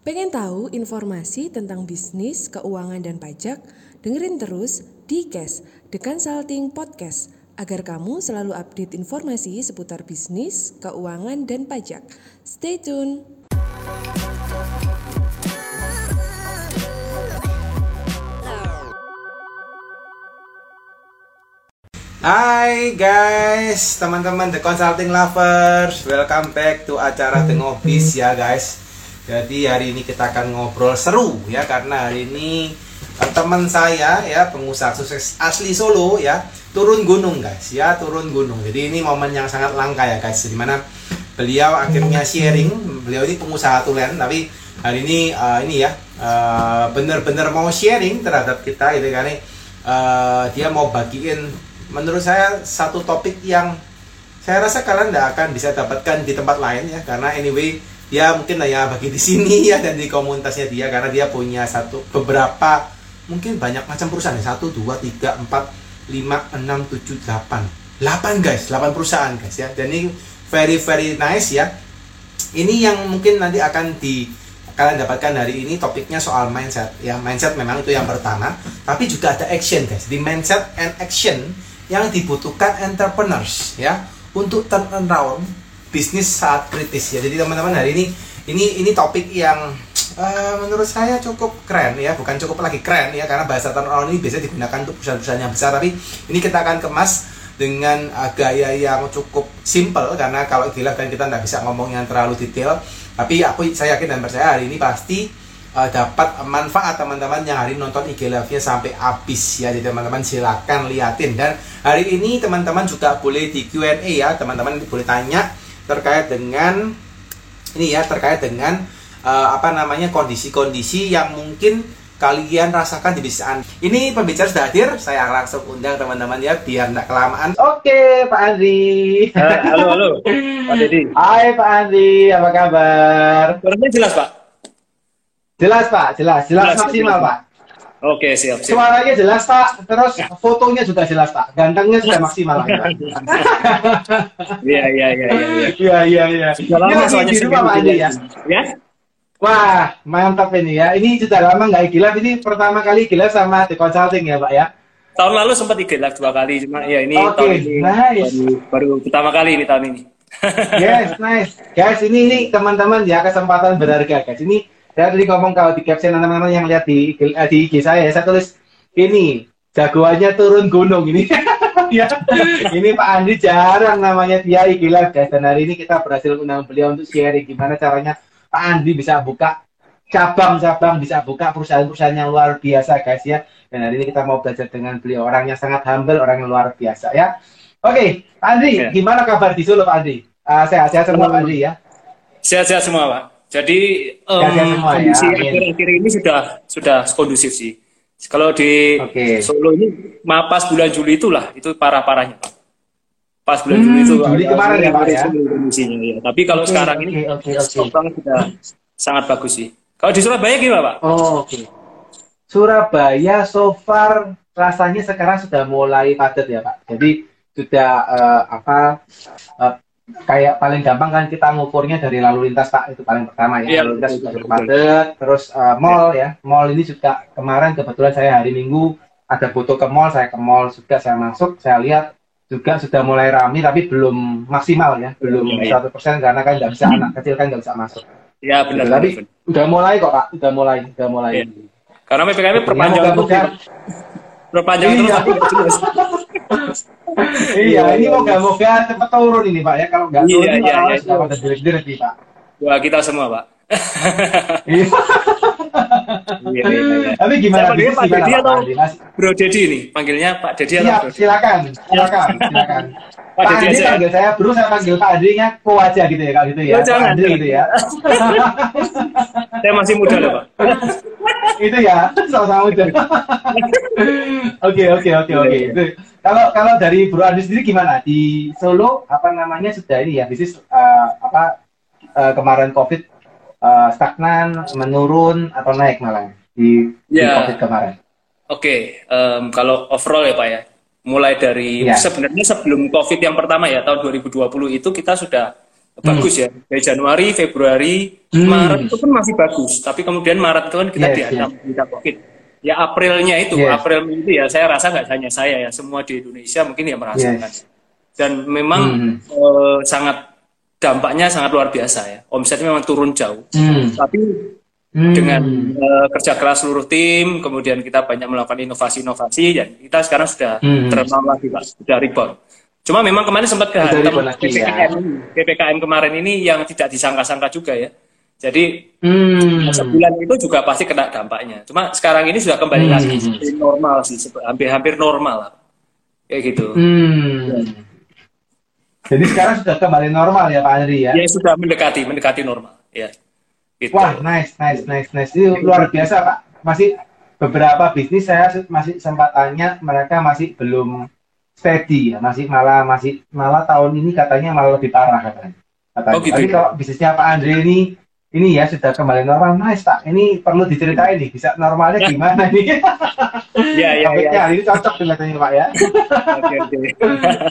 Pengen tahu informasi tentang bisnis, keuangan, dan pajak? Dengerin terus di Cash, The Consulting Podcast, agar kamu selalu update informasi seputar bisnis, keuangan, dan pajak. Stay tune! Hai guys, teman-teman The Consulting Lovers, welcome back to acara Tengobis ya guys. Jadi hari ini kita akan ngobrol seru ya karena hari ini eh, teman saya ya pengusaha sukses asli Solo ya turun gunung guys ya turun gunung. Jadi ini momen yang sangat langka ya guys, di mana beliau akhirnya sharing. Beliau ini pengusaha tulen tapi hari ini uh, ini ya uh, bener-bener mau sharing terhadap kita gitu kan uh, dia mau bagiin menurut saya satu topik yang saya rasa kalian tidak akan bisa dapatkan di tempat lain ya karena anyway ya mungkin hanya bagi di sini ya dan di komunitasnya dia karena dia punya satu beberapa mungkin banyak macam perusahaan ya. Satu dua tiga empat lima enam tujuh delapan. Delapan guys. Delapan perusahaan guys ya. Dan ini very very nice ya. Ini yang mungkin nanti akan di kalian dapatkan hari ini topiknya soal mindset. Ya mindset memang itu yang pertama. Tapi juga ada action guys. Di mindset and action yang dibutuhkan entrepreneurs ya. Untuk turn around bisnis saat kritis ya. Jadi teman-teman hari ini ini ini topik yang uh, menurut saya cukup keren ya, bukan cukup lagi keren ya karena bahasa turn around ini biasanya digunakan untuk perusahaan-perusahaan yang besar tapi ini kita akan kemas dengan uh, gaya yang cukup simple karena kalau gila kan kita nggak bisa ngomong yang terlalu detail tapi aku saya yakin dan percaya hari ini pasti uh, dapat manfaat teman-teman yang hari nonton IG live-nya sampai habis ya. Jadi teman-teman silakan liatin dan hari ini teman-teman juga boleh di Q&A ya. Teman-teman boleh tanya terkait dengan ini ya terkait dengan uh, apa namanya kondisi-kondisi yang mungkin kalian rasakan di bisnis Ini pembicara sudah hadir, saya langsung undang teman-teman ya biar tidak kelamaan. Oke, Pak Andri. Uh, halo, halo, Pak Dedi. Hai Pak Andri, apa kabar? Suaranya jelas Pak. Jelas Pak, jelas, jelas, jelas maksimal jelas. Pak. Oke, siap, siap. Suaranya jelas Pak, terus fotonya juga jelas Pak, gantengnya sudah maksimal Pak. Iya, iya, iya, iya. Iya, iya, iya. Sudah lama soalnya di rumah Pak Andi ya. Ya? Wah, mantap ini ya. Ini sudah lama nggak gila, ini pertama kali gila sama The Consulting ya Pak ya. Tahun lalu sempat gila dua kali, cuma ya ini okay, tahun ini nice. baru, baru pertama kali ini tahun ini. yes, nice. Guys, ini ini teman-teman ya kesempatan berharga guys. Ini saya tadi ngomong kalau di caption teman-teman yang lihat di eh, di IG saya, saya tulis ini jagoannya turun gunung ini. ya, ini Pak Andi jarang namanya dia IG live guys. Dan hari ini kita berhasil undang beliau untuk sharing gimana caranya Pak Andi bisa buka cabang-cabang, bisa buka perusahaan-perusahaan yang luar biasa guys ya. Dan hari ini kita mau belajar dengan beliau orang yang sangat humble, orang yang luar biasa ya. Oke, Pak Andi, ya. gimana kabar di Solo Pak Andi? Uh, sehat-sehat semua Pak Andi ya? Sehat-sehat semua Pak. Jadi um, kondisi ya. akhir-akhir ini sudah sudah kondusif sih. Kalau di okay. Solo ini pas bulan Juli itulah itu parah-parahnya Pak. Pas bulan hmm, Juli itu Juli kemarin ya Pak ya. Kondisinya, ya. Tapi kalau okay, sekarang okay, ini okay, okay. sudah sangat bagus sih. Kalau di Surabaya gimana Pak? Oh, Oke. Okay. Surabaya so far rasanya sekarang sudah mulai padat ya Pak. Jadi sudah uh, apa uh, kayak paling gampang kan kita ngukurnya dari lalu lintas pak itu paling pertama ya, ya lalu lintas sudah padat terus uh, mall ya. ya mall ini juga kemarin kebetulan saya hari minggu ada foto ke mall saya ke mall juga saya masuk saya lihat juga sudah mulai ramai tapi belum maksimal ya belum iya, iya. seratus persen karena kan nggak bisa hmm. anak kecil kan nggak bisa masuk ya benar tapi benar. udah mulai kok pak udah mulai udah mulai ya. karena ppkm perpanjang ya, perpanjang iya. terus iya, ini moga-moga cepat turun ini Pak ya. Kalau nggak turun iya, iya, iya, iya. pada jelek-jelek nih Pak. Wah, kita semua Pak. iya, iya, iya. Tapi gimana? Saya Pak Dedi atau Bro Dedi ini? Panggilnya Pak Dedi atau Bro Silakan, silakan, silakan. Pak, Pak Adi panggil saya Bro, saya panggil Pak Adi nya ko aja gitu ya, kalau gitu ya. Oh, jangan, Adi gitu ya. saya masih muda loh Pak. itu ya, sama-sama muda. Oke, oke, oke, oke. Kalau kalau dari Bro Adi sendiri gimana di Solo? Apa namanya sudah ini ya bisnis uh, apa uh, kemarin COVID uh, stagnan, menurun atau naik malah di, yeah. di ya. COVID kemarin? Oke, okay. um, kalau overall ya Pak ya, mulai dari yeah. sebenarnya sebelum COVID yang pertama ya tahun 2020 itu kita sudah bagus ya dari Januari Februari hmm. Maret itu pun masih bagus tapi kemudian Maret itu kan kita yes, dihantam yes. COVID ya Aprilnya itu yes. April itu ya saya rasa nggak hanya saya ya semua di Indonesia mungkin ya merasakan yes. dan memang hmm. eh, sangat dampaknya sangat luar biasa ya omsetnya memang turun jauh hmm. tapi hmm. dengan uh, kerja keras seluruh tim kemudian kita banyak melakukan inovasi-inovasi dan kita sekarang sudah hmm. terkenal lagi pak sudah rebound Cuma memang kemarin sempat kehantam PPKM, ya. PPKM kemarin ini yang tidak disangka-sangka juga ya. Jadi hmm. sebulan itu juga pasti kena dampaknya. Cuma sekarang ini sudah kembali hmm. lagi normal sih, hampir-hampir normal lah. Kayak gitu. Hmm. Ya. Jadi sekarang sudah kembali normal ya Pak Andri ya? Ya sudah mendekati, mendekati normal. Ya. Gitu. Wah, nice, nice, nice, nice. Ini luar biasa Pak. Masih beberapa bisnis saya masih sempat tanya mereka masih belum steady ya masih malah masih malah tahun ini katanya malah lebih parah katanya. katanya. Oh, gitu. Tapi ya? kalau bisnisnya Pak Andre ini ini ya sudah kembali normal. Nice pak. Ini perlu diceritain nih bisa normalnya gimana nih ya ya ya. Ini cocok kelihatannya pak ya. Oke oke.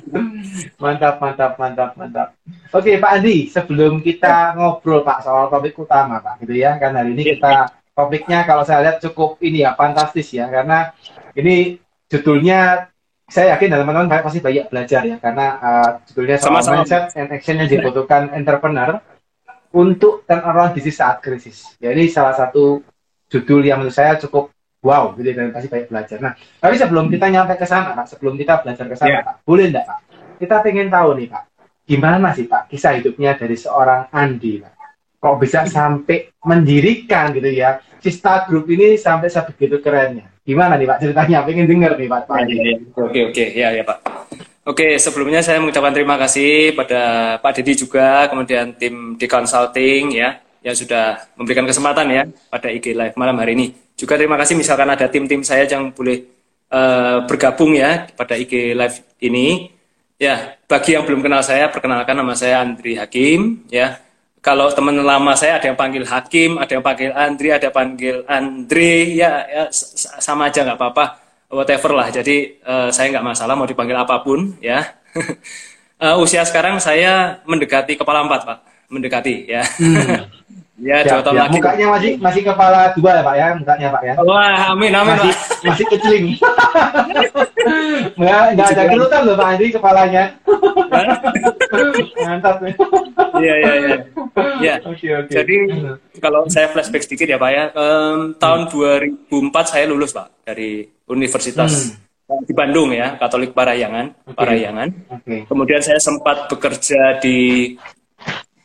Mantap mantap mantap mantap. Oke pak Andi sebelum kita ngobrol pak soal topik utama pak gitu ya. Kan hari ini ya. kita topiknya kalau saya lihat cukup ini ya fantastis ya. Karena ini judulnya saya yakin teman-teman pasti banyak belajar ya. Karena uh, judulnya soal Sama-sama. mindset and action yang dibutuhkan entrepreneur untuk orang bisnis saat krisis. Jadi salah satu judul yang menurut saya cukup wow gitu dan pasti banyak belajar. Nah, tapi sebelum kita nyampe ke sana, Pak, sebelum kita belajar ke sana, yeah. Pak, boleh enggak, Pak? Kita pengen tahu nih, Pak, gimana sih, Pak, kisah hidupnya dari seorang Andi, Pak? Kok bisa sampai mendirikan gitu ya, Cista Group ini sampai sebegitu kerennya? Gimana nih Pak ceritanya? Pengen dengar nih Pak. Ya, ya, ya. Oke oke ya ya Pak. Oke sebelumnya saya mengucapkan terima kasih pada Pak Dedi juga kemudian tim di consulting ya yang sudah memberikan kesempatan ya pada IG Live malam hari ini. Juga terima kasih misalkan ada tim-tim saya yang boleh uh, bergabung ya pada IG Live ini. Ya, bagi yang belum kenal saya, perkenalkan nama saya Andri Hakim ya kalau teman lama saya ada yang panggil Hakim, ada yang panggil Andri, ada yang panggil Andre, ya, ya sama aja nggak apa-apa, whatever lah. Jadi uh, saya nggak masalah mau dipanggil apa pun, ya. uh, usia sekarang saya mendekati kepala empat, Pak, mendekati, ya. Hmm. Ya, dua tahun ya. lagi. Mukanya masih masih kepala dua ya Pak ya, mukanya Pak ya. Wah, amin amin masih, Pak. Masih kecil. Enggak enggak ada gelutan loh Pak Andi kepalanya. Mantap. Iya iya iya. Ya. Okay, okay. Jadi kalau saya flashback sedikit ya Pak ya, um, tahun hmm. 2004 saya lulus Pak dari Universitas hmm. di Bandung ya, Katolik Parahyangan, okay. Parahyangan. Okay. Kemudian saya sempat bekerja di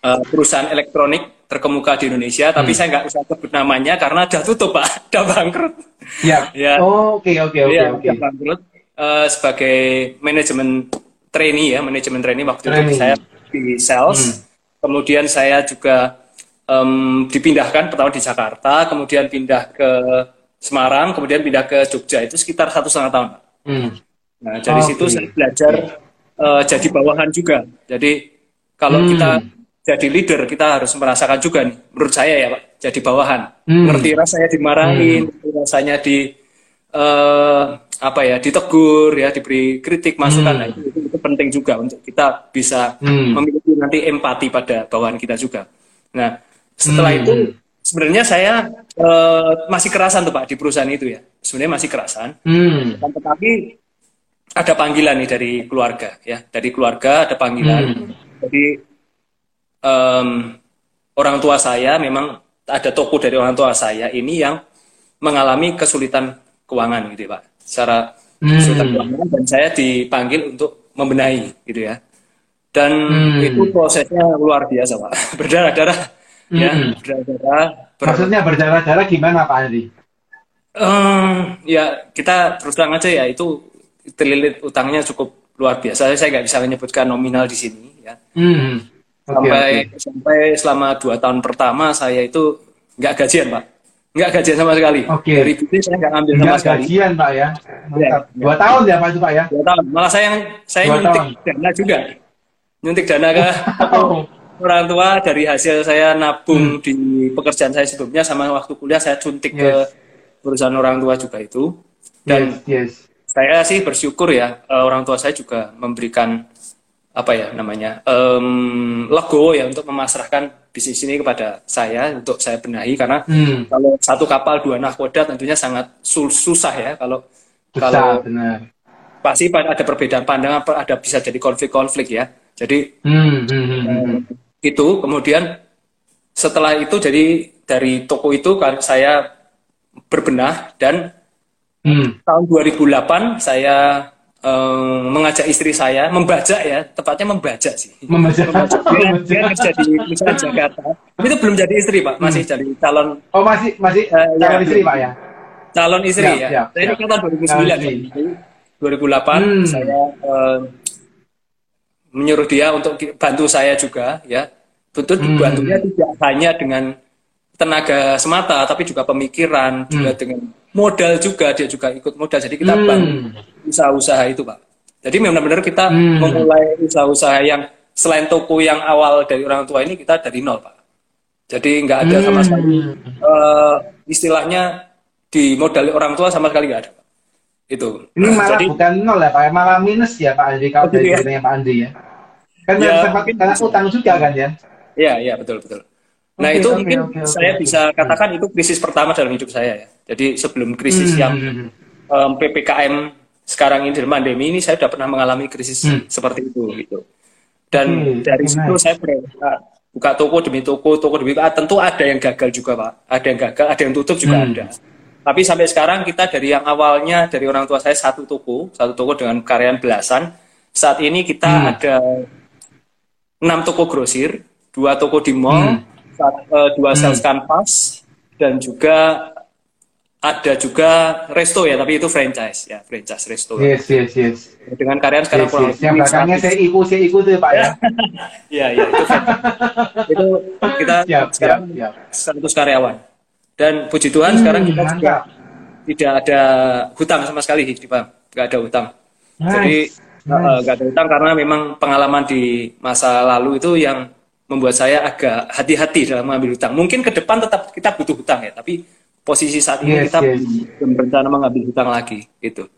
uh, perusahaan elektronik terkemuka di Indonesia, hmm. tapi saya nggak usah sebut namanya karena udah tutup pak, udah bangkrut. Ya. ya. Oke oke oke iya, oke. Bangkrut uh, sebagai manajemen trainee ya, manajemen trainee waktu training. itu saya di sales. Hmm. Kemudian saya juga um, dipindahkan pertama di Jakarta, kemudian pindah ke Semarang, kemudian pindah ke Jogja itu sekitar satu setengah tahun. Hmm. Nah dari oh, situ okay. saya belajar uh, jadi bawahan juga. Jadi kalau hmm. kita jadi leader kita harus merasakan juga nih menurut saya ya pak jadi bawahan hmm. ngerti rasanya dimarahin hmm. rasanya di uh, apa ya ditegur ya diberi kritik masukan hmm. nah, itu, itu penting juga untuk kita bisa hmm. memiliki nanti empati pada bawahan kita juga nah setelah hmm. itu sebenarnya saya uh, masih kerasan tuh pak di perusahaan itu ya sebenarnya masih kerasan hmm. tetapi ada panggilan nih dari keluarga ya dari keluarga ada panggilan hmm. jadi um, orang tua saya memang ada toko dari orang tua saya ini yang mengalami kesulitan keuangan gitu ya Pak. Secara hmm. kesulitan keuangan dan saya dipanggil untuk membenahi gitu ya. Dan hmm. itu prosesnya luar biasa Pak. Berdarah-darah hmm. ya, berdarah-darah. Ber... Maksudnya berdarah-darah gimana Pak Andi? Um, ya kita terus terang aja ya itu terlilit utangnya cukup luar biasa. Saya nggak bisa menyebutkan nominal di sini ya. Hmm sampai okay. sampai selama dua tahun pertama saya itu nggak gajian pak nggak gajian sama sekali okay. dari bisnis saya nggak ambil sama sekali gajian pak ya, ya dua ya. tahun ya pak itu pak ya dua tahun malah saya yang saya dua nyuntik tahun. dana juga nyuntik dana ke oh. Orang tua dari hasil saya nabung hmm. di pekerjaan saya sebelumnya sama waktu kuliah saya suntik yes. ke perusahaan orang tua juga itu dan yes, yes. saya sih bersyukur ya eh, orang tua saya juga memberikan apa ya namanya um, logo ya untuk memasrahkan bisnis ini kepada saya untuk saya benahi karena hmm. kalau satu kapal dua nahkoda tentunya sangat susah ya kalau susah, kalau benar. pasti ada perbedaan pandangan ada bisa jadi konflik-konflik ya jadi hmm, hmm, hmm, hmm. Itu kemudian setelah itu jadi dari toko itu kan saya berbenah dan hmm. tahun 2008 saya um, mengajak istri saya membajak ya, tepatnya membajak sih. Membajak. membajak. Dia, kerja di misalnya Jakarta. Tapi itu belum jadi istri pak, masih hmm. jadi calon. Oh masih masih uh, calon ya, istri pak ya. Calon istri ya. ya. ya saya ini kata 2009 ya. 2008 hmm. saya um, menyuruh dia untuk bantu saya juga ya. Betul hmm. bantunya tidak hanya dengan tenaga semata, tapi juga pemikiran, hmm. juga dengan modal juga dia juga ikut modal. Jadi kita hmm. bantu usaha-usaha itu, Pak. Jadi benar-benar kita hmm. memulai usaha-usaha yang selain toko yang awal dari orang tua ini kita dari nol, Pak. Jadi nggak ada sama hmm. sekali uh, istilahnya di modal orang tua sama sekali nggak ada. Pak. Itu. Ini malah Jadi, bukan nol ya, Pak. Malah minus ya, Pak Andi kalau dari ya. Pak Andi ya. Kan ya, sempat karena utang juga kan ya. Iya, iya betul betul. Nah okay, itu okay, mungkin okay, okay, saya okay. bisa katakan itu krisis pertama dalam hidup saya ya. Jadi sebelum krisis hmm. yang um, ppkm sekarang ini dalam pandemi ini saya sudah pernah mengalami krisis hmm. seperti itu gitu. Dan hmm, dari situ nice. saya berbuka buka toko demi toko, toko demi toko. Ah, tentu ada yang gagal juga pak, ada yang gagal, ada yang tutup juga hmm. ada. Tapi sampai sekarang kita dari yang awalnya dari orang tua saya satu toko, satu toko dengan karyawan belasan. Saat ini kita hmm. ada enam toko grosir, dua toko di mall, hmm. uh, dua hmm. sales canvas, dan juga ada juga resto ya, tapi itu franchise ya, franchise resto. Yes, yes, yes. Dengan karyawan sekarang yes, kurang yes. Yang belakangnya saya ikut, saya ikut tuh Pak ya. Iya, iya, itu itu kita siap, sekarang siap, siap. 100 karyawan. Dan puji Tuhan hmm, sekarang kita mantap. juga tidak ada hutang sama sekali di Pak, nggak ada hutang. Nice. Jadi nggak nice. uh, ada hutang karena memang pengalaman di masa lalu itu yang membuat saya agak hati-hati dalam mengambil hutang. Mungkin ke depan tetap kita butuh hutang ya, tapi posisi saat ini yes, kita yes. belum berencana mengambil hutang lagi itu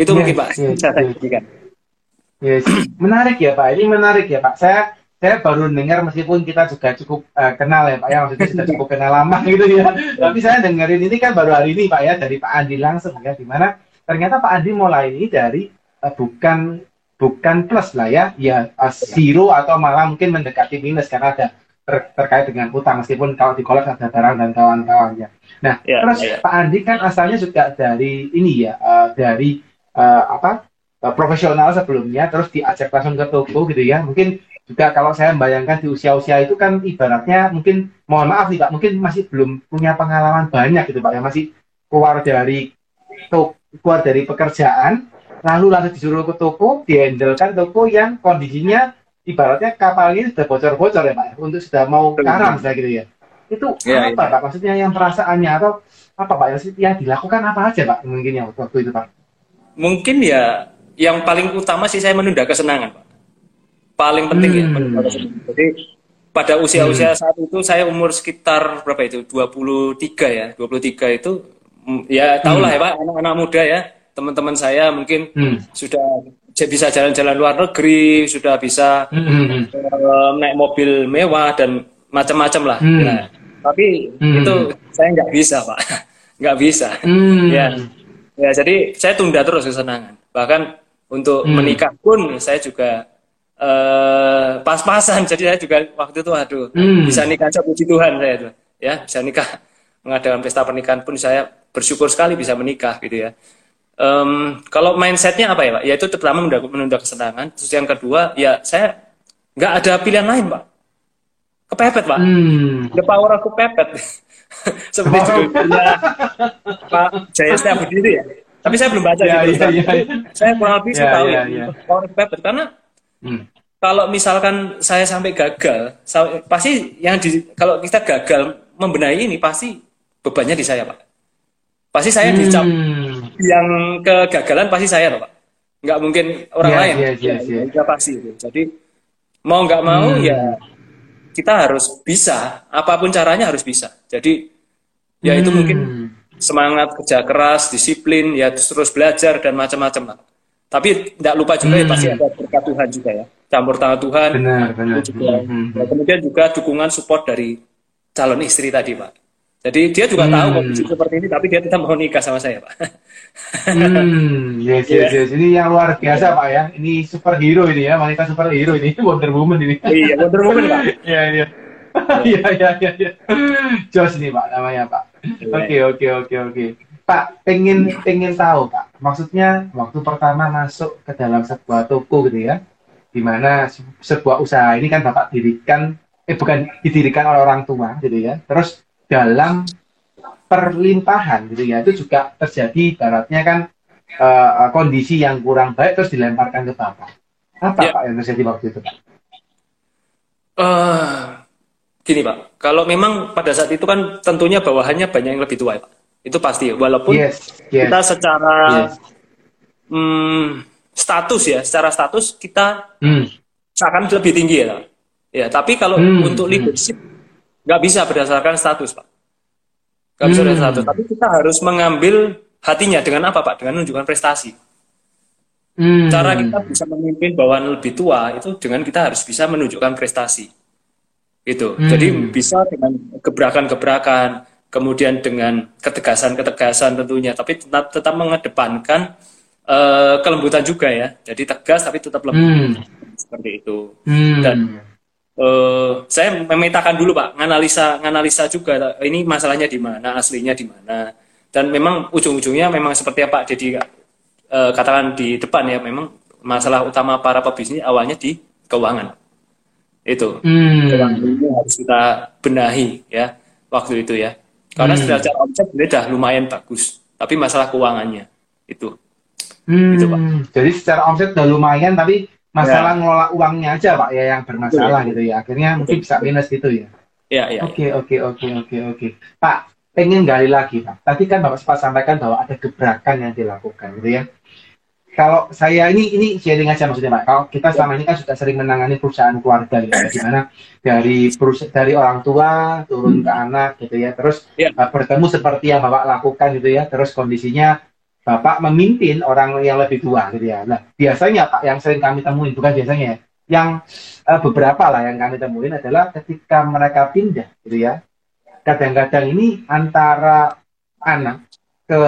itu yes, mungkin pak yes, saya yes. yes. menarik ya pak ini menarik ya pak saya saya baru dengar meskipun kita juga cukup uh, kenal ya pak ya maksudnya sudah cukup kenal lama gitu ya tapi saya dengerin ini kan baru hari ini pak ya dari Pak Andi langsung ya di mana ternyata Pak Andi mulai ini dari uh, bukan bukan plus lah ya ya uh, zero atau malah mungkin mendekati minus karena ada ter terkait dengan utang meskipun kalau di kolak ada barang dan kawan-kawannya. Nah, yeah, terus yeah. Pak Andi kan asalnya juga dari ini ya, uh, dari uh, apa uh, profesional sebelumnya, terus diajak langsung ke toko gitu ya. Mungkin juga kalau saya membayangkan di usia-usia itu kan ibaratnya mungkin mohon maaf nih Pak, mungkin masih belum punya pengalaman banyak gitu Pak ya, masih keluar dari toko, keluar dari pekerjaan, lalu langsung disuruh ke toko, dihandlekan toko yang kondisinya ibaratnya kapal ini sudah bocor-bocor ya Pak, untuk sudah mau karam saya gitu ya. Itu ya, apa ya. Pak? Maksudnya yang perasaannya atau apa Pak yang dilakukan apa aja Pak mungkin yang waktu itu Pak? Mungkin ya yang paling utama sih saya menunda kesenangan Pak. Paling penting ya, hmm. ya. Jadi pada usia-usia hmm. saat itu saya umur sekitar berapa itu? 23 ya. 23 itu ya tahulah hmm. ya Pak, anak-anak muda ya. Teman-teman saya mungkin hmm. sudah bisa jalan-jalan luar negeri, sudah bisa mm-hmm. uh, naik mobil mewah dan macam-macam lah. Mm. Nah, tapi mm. itu saya nggak bisa pak, nggak bisa. Mm. ya, ya jadi saya tunda terus kesenangan. Bahkan untuk mm. menikah pun saya juga uh, pas-pasan. Jadi saya juga waktu itu aduh mm. bisa nikah aja puji Tuhan saya itu, ya bisa nikah mengadakan pesta pernikahan pun saya bersyukur sekali bisa menikah gitu ya. Um, kalau mindsetnya apa ya pak? Ya itu pertama menunda, menunda kesenangan. Terus yang kedua ya saya nggak ada pilihan lain pak. Kepepet pak. Hmm. The power of kepepet. Seperti oh. judulnya Pak Jaya Setia Berdiri ya. Tapi saya belum baca ya, gitu. Ya, ya. Saya kurang lebih ya, tahu ya, ya. power kepepet karena hmm. kalau misalkan saya sampai gagal, saya, pasti yang di, kalau kita gagal membenahi ini pasti bebannya di saya pak. Pasti saya dicap hmm yang kegagalan pasti saya loh pak nggak mungkin orang yeah, lain yeah, yeah, yeah. ya pasti itu jadi mau nggak mau hmm. ya kita harus bisa apa pun caranya harus bisa jadi ya hmm. itu mungkin semangat kerja keras disiplin ya terus, terus belajar dan macam-macam lah Tapi tidak lupa juga hmm. ya pasti ada berkat Tuhan juga ya. Campur tangan Tuhan. Benar, benar. Juga, hmm. ya, kemudian juga dukungan support dari calon istri tadi, Pak. Jadi dia juga hmm. tahu kondisi seperti ini, tapi dia tetap mau nikah sama saya, Pak. hmm, yes, yes, yes. Ini yang luar biasa, Pak ya. Ini superhero ini ya, wanita superhero ini, Wonder Woman ini. iya, Wonder Woman, Pak. Iya, iya. Iya, iya, iya, iya. Jos nih, Pak, namanya, Pak. Iya. Oke, oke, oke, oke. Pak, pengen pengen tahu Pak, maksudnya waktu pertama masuk ke dalam sebuah toko gitu ya, di mana sebuah usaha ini kan Bapak dirikan, eh bukan didirikan oleh orang tua gitu ya, terus dalam perlimpahan gitu ya, itu juga terjadi baratnya kan uh, kondisi yang kurang baik terus dilemparkan ke Bapak. Apa ya. Pak yang terjadi waktu itu Pak? Uh, gini Pak, kalau memang pada saat itu kan tentunya bawahannya banyak yang lebih tua ya Pak itu pasti walaupun yes, yes, kita secara yes. hmm, status ya secara status kita hmm. seakan lebih tinggi ya ya tapi kalau hmm. untuk hmm. Nggak bisa berdasarkan status pak nggak bisa berdasarkan status hmm. tapi kita harus mengambil hatinya dengan apa pak dengan menunjukkan prestasi hmm. cara kita bisa memimpin bawahan lebih tua itu dengan kita harus bisa menunjukkan prestasi itu hmm. jadi bisa dengan gebrakan-gebrakan kemudian dengan ketegasan-ketegasan tentunya, tapi tetap tetap mengedepankan uh, kelembutan juga ya. Jadi tegas tapi tetap lembut hmm. seperti itu. Hmm. Dan uh, saya memetakan dulu pak, nganalisa nganalisa juga ini masalahnya di mana, aslinya di mana. Dan memang ujung-ujungnya memang seperti Pak Dedi uh, katakan di depan ya, memang masalah utama para pebisnis awalnya di keuangan. Itu hmm. keuangan ini harus kita benahi ya waktu itu ya. Karena hmm. secara omset sudah lumayan bagus, tapi masalah keuangannya itu. Hmm. Itu, Pak. Jadi secara omset sudah lumayan, tapi masalah ya. ngelola uangnya aja, Pak, ya yang bermasalah Betul. gitu ya. Akhirnya Betul. mungkin bisa minus gitu ya. Iya, iya. Oke, oke, oke, oke, oke. Pak, pengen gali lagi, Pak. Tadi kan Bapak sempat sampaikan bahwa ada gebrakan yang dilakukan, gitu ya kalau saya ini ini sharing aja maksudnya Pak. Kalau kita selama ini kan sudah sering menangani perusahaan keluarga ya, di mana dari perusahaan dari orang tua turun ke anak gitu ya, terus yeah. uh, bertemu seperti yang Bapak lakukan gitu ya, terus kondisinya Bapak memimpin orang yang lebih tua gitu ya. Nah, biasanya Pak yang sering kami temuin bukan biasanya ya, yang uh, beberapa lah yang kami temuin adalah ketika mereka pindah gitu ya. Kadang-kadang ini antara anak ke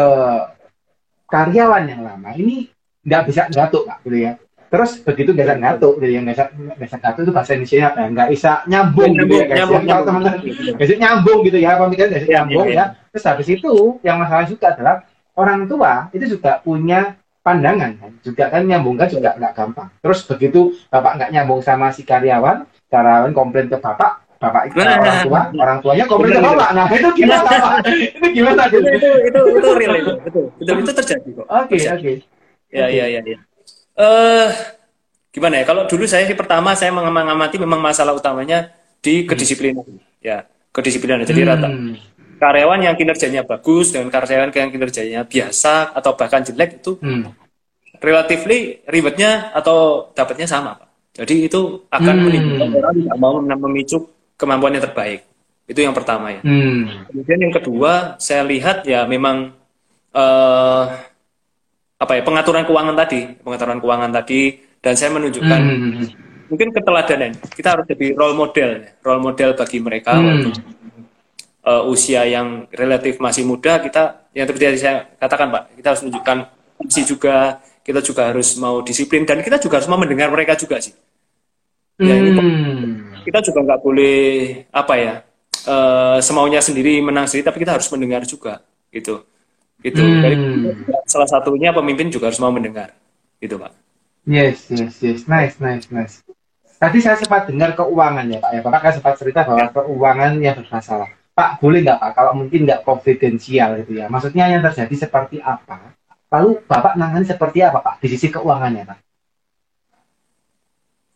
karyawan yang lama ini nggak bisa ngatuk pak gitu ya terus begitu nggak bisa ngatuk gitu ya nggak bisa ngatuk itu bahasa Indonesia apa ya nggak bisa nyambung gitu ya guys nyambung, ya. kalau teman-teman nggak bisa nyambung gitu ya pemikiran nggak bisa iya, nyambung iya, ya, ya terus habis itu yang masalah juga adalah orang tua itu juga punya pandangan kan juga kan nyambungkan juga nggak gampang terus begitu bapak nggak nyambung sama si karyawan karyawan komplain ke bapak bapak itu nah, orang tua orang tuanya komplain ke bapak nah itu gimana pak itu gimana itu itu itu, itu real itu betul betul itu terjadi kok oke oke Ya, okay. ya, ya, ya. Uh, gimana ya? Kalau dulu saya sih pertama saya mengamati memang masalah utamanya di kedisiplinan. Hmm. Ya, kedisiplinan. Jadi hmm. rata karyawan yang kinerjanya bagus dengan karyawan yang kinerjanya biasa atau bahkan jelek itu hmm. relatively ribetnya atau dapatnya sama, Pak. Jadi itu akan hmm. menimbulkan orang tidak mau memicu kemampuan yang terbaik. Itu yang pertama ya. Hmm. Kemudian yang kedua, saya lihat ya memang uh, apa ya pengaturan keuangan tadi, pengaturan keuangan tadi dan saya menunjukkan hmm. hmm, hmm. mungkin keteladanan. Kita harus jadi role model, role model bagi mereka hmm. Uh, usia yang relatif masih muda. Kita yang seperti saya katakan Pak, kita harus menunjukkan fungsi juga, kita juga harus mau disiplin dan kita juga harus mau mendengar mereka juga sih. Ya, hmm. ini, kita juga nggak boleh apa ya uh, semaunya sendiri menang sendiri, tapi kita harus mendengar juga gitu itu hmm. dari salah satunya pemimpin juga harus mau mendengar gitu pak yes yes yes nice nice nice tadi saya sempat dengar keuangan ya pak ya bapak kan sempat cerita bahwa ya. keuangan yang bermasalah pak boleh nggak pak? Kalau mungkin nggak konfidensial gitu ya. Maksudnya yang terjadi seperti apa? Lalu bapak nangani seperti apa pak? Di sisi keuangannya pak.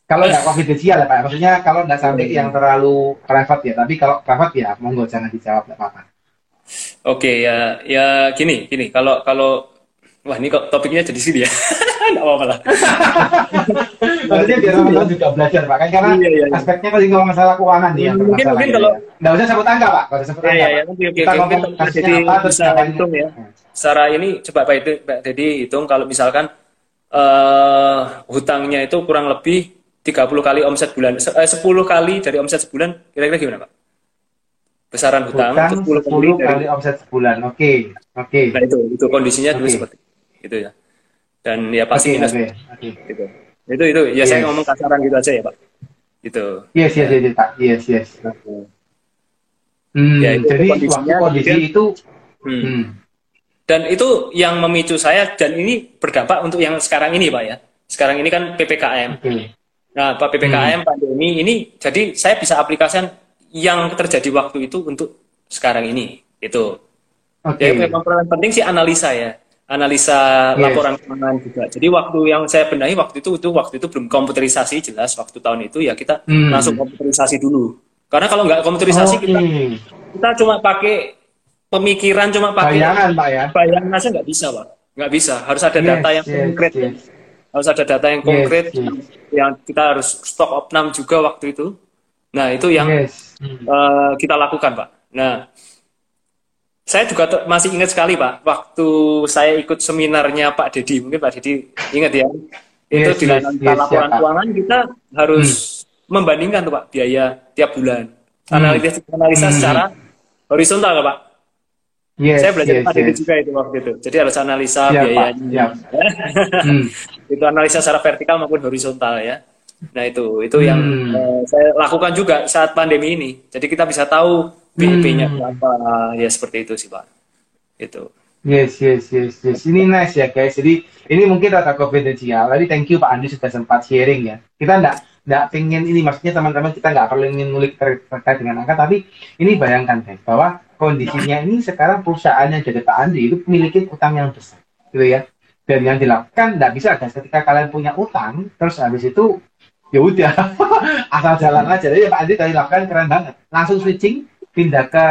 Kalau nggak konfidensial ya pak. Maksudnya kalau nggak sampai yang terlalu private ya. Tapi kalau private ya monggo jangan dijawab nggak apa-apa. Oke ya ya gini gini. Kalau kalau wah ini kok topiknya jadi sini ya nggak apa-apa lah. Maksudnya biar teman-teman juga belajar pak kan karena iya, iya, iya. aspeknya kalau ngomong masalah keuangan nih mungkin mungkin kalau nggak usah sebut angka pak kalau sebut angka. Iya iya oke oke. Kita ngomong jadi bisa hitung ya. Secara ini coba pak itu pak Dedi hitung kalau misalkan uh, hutangnya itu kurang lebih 30 kali omset bulan, eh, 10 kali dari omset sebulan, kira-kira gimana Pak? Besaran hutang, hutang 10, 10 kali, dari, omset sebulan, oke, okay. oke. Okay. Nah itu, itu kondisinya okay. dulu seperti itu ya. Dan ya pasti okay, minus. Okay. Okay. Gitu. Itu itu ya yes. saya ngomong kasaran gitu aja ya Pak. Gitu. Yes yes yes Pak. Yes yes. Hmm, ya, itu jadi kondisinya, kondisi itu. Hmm. Hmm. Dan itu yang memicu saya dan ini berdampak untuk yang sekarang ini Pak ya. Sekarang ini kan ppkm. Okay. Nah Pak ppkm hmm. pandemi ini jadi saya bisa aplikasikan yang terjadi waktu itu untuk sekarang ini itu. Okay. Jadi memang penting sih analisa ya analisa yes. laporan keuangan juga. Jadi waktu yang saya benahi waktu itu itu waktu itu belum komputerisasi jelas waktu tahun itu ya kita hmm. langsung komputerisasi dulu. Karena kalau nggak komputerisasi okay. kita kita cuma pakai pemikiran cuma pakai bayangan pak ya. Bayangan aja nggak bisa pak, nggak bisa. Harus ada data yes, yang yes, konkret. Yes. Harus ada data yang konkret yes, yes. yang kita harus stok opnam juga waktu itu. Nah itu yang yes. uh, kita lakukan pak. Nah saya juga masih ingat sekali Pak, waktu saya ikut seminarnya Pak Dedi, mungkin Pak Dedi ingat ya, itu di dalam yes, laporan yes, keuangan kita harus hmm. membandingkan tuh Pak biaya tiap bulan, hmm. analisa analisa hmm. secara horizontal Pak. Yes, saya belajar yes, Pak Dedi juga itu waktu itu, jadi harus analisa yeah, biayanya, hmm. itu analisa secara vertikal maupun horizontal ya. Nah itu itu hmm. yang uh, saya lakukan juga saat pandemi ini, jadi kita bisa tahu BIP-nya hmm. berapa ya seperti itu sih pak itu Yes, yes, yes, yes. Ini nice ya guys. Jadi ini mungkin rata konfidensial. Tadi thank you Pak Andi sudah sempat sharing ya. Kita enggak enggak pengen ini maksudnya teman-teman kita nggak perlu ingin ngulik terkait dengan angka tapi ini bayangkan guys bahwa kondisinya ini sekarang perusahaannya jadi Pak Andi itu memiliki utang yang besar gitu ya dan yang dilakukan nggak bisa guys ketika kalian punya utang terus habis itu ya udah asal jalan aja jadi Pak Andi tadi lakukan keren banget langsung switching pindah ke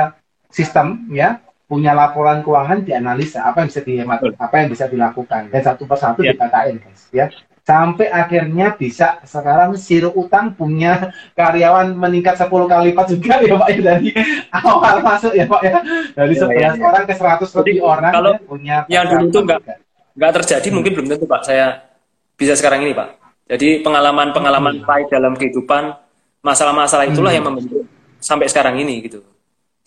sistem ya punya laporan keuangan dianalisa apa yang bisa dihemat apa yang bisa dilakukan dan satu persatu yeah. dikatain guys ya sampai akhirnya bisa sekarang siru utang punya karyawan meningkat 10 kali lipat juga ya Pak ya dari awal masuk ya Pak ya dari yeah, 11 yeah, yeah. orang ke 100 lebih orang kalau ya, punya yang dulu itu enggak enggak terjadi hmm. mungkin belum tentu Pak saya bisa sekarang ini Pak jadi pengalaman-pengalaman hmm. pahit dalam kehidupan masalah-masalah itulah hmm. yang membentuk sampai sekarang ini gitu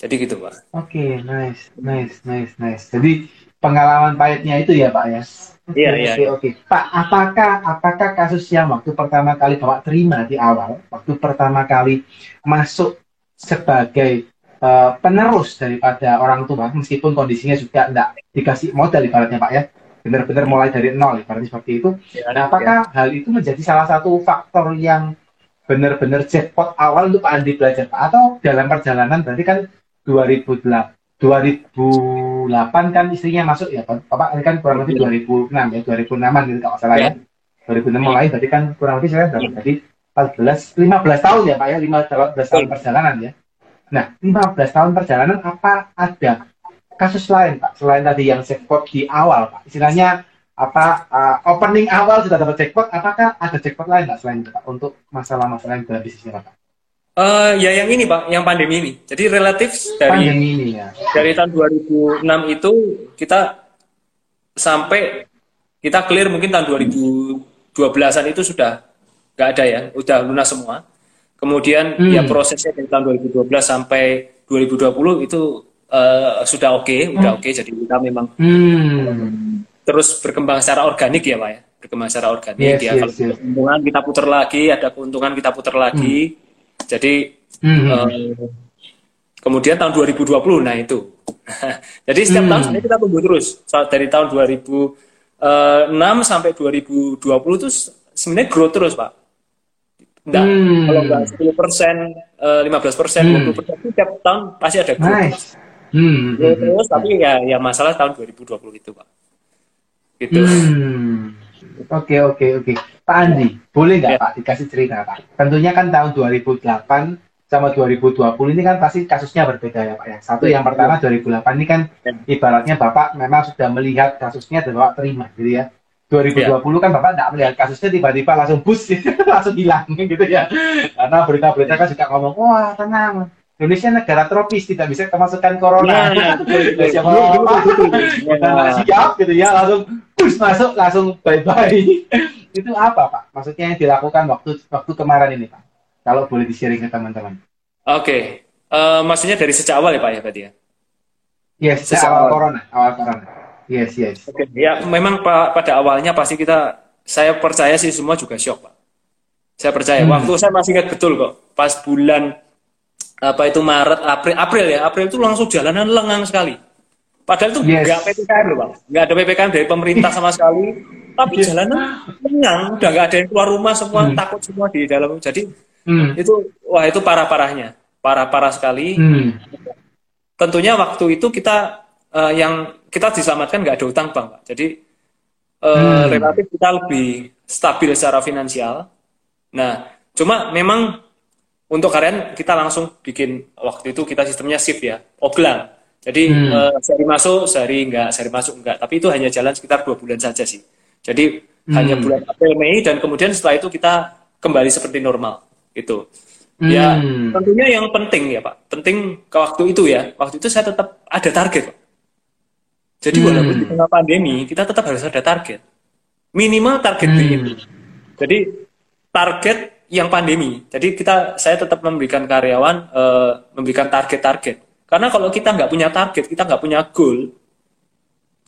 jadi gitu pak. Oke, okay, nice, nice, nice, nice. Jadi pengalaman pahitnya itu ya pak ya. Iya iya. Oke oke. Pak, apakah apakah kasus yang waktu pertama kali bapak terima di awal, waktu pertama kali masuk sebagai uh, penerus daripada orang tua, meskipun kondisinya juga tidak dikasih modal ibaratnya pak ya, benar-benar mulai dari nol ibaratnya seperti itu. Ya, nah, apakah ya. hal itu menjadi salah satu faktor yang benar-benar jackpot awal untuk Pak Andi belajar Pak atau dalam perjalanan berarti kan 2008 2008 kan istrinya masuk ya Bapak ini kan kurang lebih 2006 ya 2006an gitu kalau salah ya. 2006 iya. mulai berarti kan kurang lebih saya berapa jadi 14 15 tahun ya Pak ya. 15 tahun perjalanan ya. Nah 15 tahun perjalanan apa ada kasus lain Pak selain tadi yang jackpot di awal Pak? Istilahnya apa uh, opening awal sudah dapat jackpot apakah ada jackpot lain Pak selain itu Pak untuk masalah-masalah yang dalam bisnisnya Pak Uh, ya yang ini Pak, yang pandemi ini. Jadi relatif dari ini, ya. dari tahun 2006 itu kita sampai kita clear mungkin tahun 2012-an itu sudah nggak ada ya, udah lunas semua. Kemudian hmm. ya prosesnya dari tahun 2012 sampai 2020 itu uh, sudah oke, okay, udah hmm. oke. Okay, jadi kita memang hmm. terus berkembang secara organik ya Pak ya, berkembang secara organik yes, ya. Yes, Kalau yes. keuntungan kita putar lagi, ada keuntungan kita putar lagi. Hmm jadi hmm. uh, kemudian tahun 2020 nah itu. Jadi setiap hmm. tahun sebenarnya kita tunggu terus. Dari tahun 2006 sampai 2020 itu sebenarnya growth terus, Pak. Enggak, hmm. kalau enggak 10 persen, 15 eh, persen, hmm. 20 persen, tiap tahun pasti ada growth. Nice. Hmm. Growth hmm. terus, tapi ya, ya masalah tahun 2020 itu, Pak. Gitu. Hmm. Oke oke oke. Pak Andi, boleh nggak ya. Pak dikasih cerita Pak? Tentunya kan tahun 2008 sama 2020 ini kan pasti kasusnya berbeda ya Pak ya. Satu yang pertama 2008 ini kan ya. ibaratnya Bapak memang sudah melihat kasusnya dan Bapak terima gitu ya. 2020 ya. kan Bapak tidak melihat kasusnya tiba-tiba langsung bus langsung hilang gitu ya. Karena berita-berita kan juga ngomong, wah tenang, Indonesia negara tropis tidak bisa kemasukan corona. Nah, siap siap gitu ya langsung push masuk langsung bye bye. Itu apa pak? Maksudnya yang dilakukan waktu waktu kemarin ini pak? Kalau boleh di sharing ke teman-teman. Oke, okay. uh, eh, maksudnya dari sejak awal ya pak ya berarti ya? Yes, sejak awal, awal corona, awal corona. Yes, yes. Oke, okay. ya memang pak pada awalnya pasti kita, saya percaya sih semua juga shock pak. Saya percaya. Hmm. Waktu saya masih ingat betul kok, pas bulan apa itu Maret, April, April ya, April itu langsung jalanan lengang sekali. Padahal itu yes. nggak PPKM loh bang, nggak ada PPKM dari pemerintah sama sekali. Tapi yes. jalanan lengang, udah nggak ada yang keluar rumah, semua hmm. takut semua di dalam. Jadi hmm. itu wah itu parah parahnya, parah parah sekali. Hmm. Tentunya waktu itu kita uh, yang kita diselamatkan nggak ada utang bang, pak. Jadi uh, hmm. relatif kita lebih stabil secara finansial. Nah, cuma memang untuk karyawan kita langsung bikin waktu itu kita sistemnya shift ya, oblang. Jadi hmm. uh, sehari masuk, sehari enggak, sehari masuk enggak. Tapi itu hanya jalan sekitar dua bulan saja sih. Jadi hmm. hanya bulan April Mei dan kemudian setelah itu kita kembali seperti normal. Itu. Ya, hmm. Ya tentunya yang penting ya Pak. Penting ke waktu itu ya. Waktu itu saya tetap ada target Pak. Jadi hmm. walaupun di tengah pandemi kita tetap harus ada target. Minimal target hmm. Jadi target yang pandemi. Jadi kita saya tetap memberikan karyawan uh, memberikan target-target. Karena kalau kita nggak punya target, kita nggak punya goal,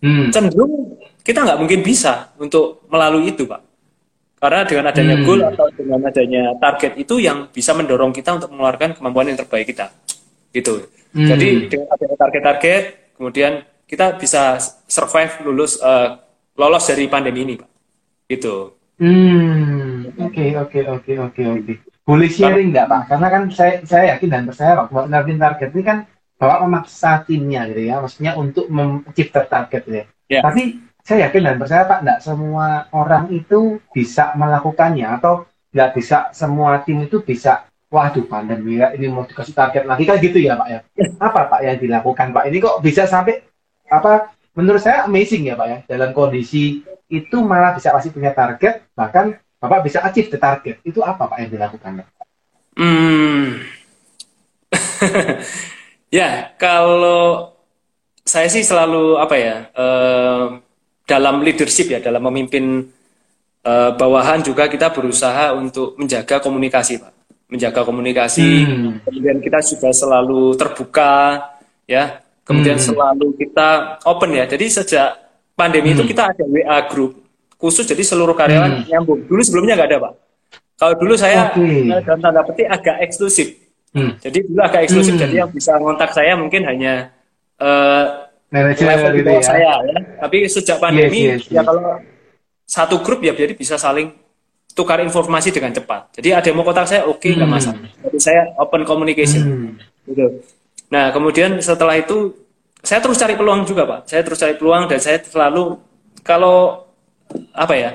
hmm. cenderung kita nggak mungkin bisa untuk melalui itu, pak. Karena dengan adanya hmm. goal atau dengan adanya target itu yang bisa mendorong kita untuk mengeluarkan kemampuan yang terbaik kita, gitu. Hmm. Jadi dengan adanya target-target, kemudian kita bisa survive lulus uh, lolos dari pandemi ini, pak. Gitu. Hmm, oke oke oke oke oke. Boleh sharing nggak Pak? Karena kan saya saya yakin dan percaya Pak, nervin target ini kan Bapak memaksa timnya gitu ya, maksudnya untuk mencipta target gitu ya. Yeah. Tapi saya yakin dan percaya Pak, nggak semua orang itu bisa melakukannya atau nggak bisa semua tim itu bisa waduh pandemi ya ini mau dikasih target lagi kan gitu ya Pak ya. Apa Pak yang dilakukan Pak? Ini kok bisa sampai apa menurut saya amazing ya Pak ya dalam kondisi itu malah bisa masih punya target, bahkan Bapak bisa achieve the target. Itu apa Pak yang dilakukan? Hmm. ya, kalau saya sih selalu apa ya, uh, dalam leadership ya, dalam memimpin uh, bawahan juga kita berusaha untuk menjaga komunikasi, Pak. Menjaga komunikasi, hmm. kemudian kita juga selalu terbuka, ya. Kemudian hmm. selalu kita open ya. Jadi sejak pandemi hmm. itu kita ada WA group khusus jadi seluruh karyawan hmm. nyambung. Dulu sebelumnya nggak ada pak. Kalau dulu saya okay. Eh, dalam tanda petik agak eksklusif. Hmm. Jadi dulu agak eksklusif. Hmm. Jadi yang bisa ngontak saya mungkin hanya uh, level di bawah ya. saya ya. Tapi sejak pandemi yes, yes, ya kalau satu grup ya jadi bisa saling tukar informasi dengan cepat. Jadi ada yang mau kontak saya, oke okay, nggak hmm. masalah. Jadi saya open communication. Hmm. Gitu. Nah kemudian setelah itu saya terus cari peluang juga pak saya terus cari peluang dan saya selalu kalau apa ya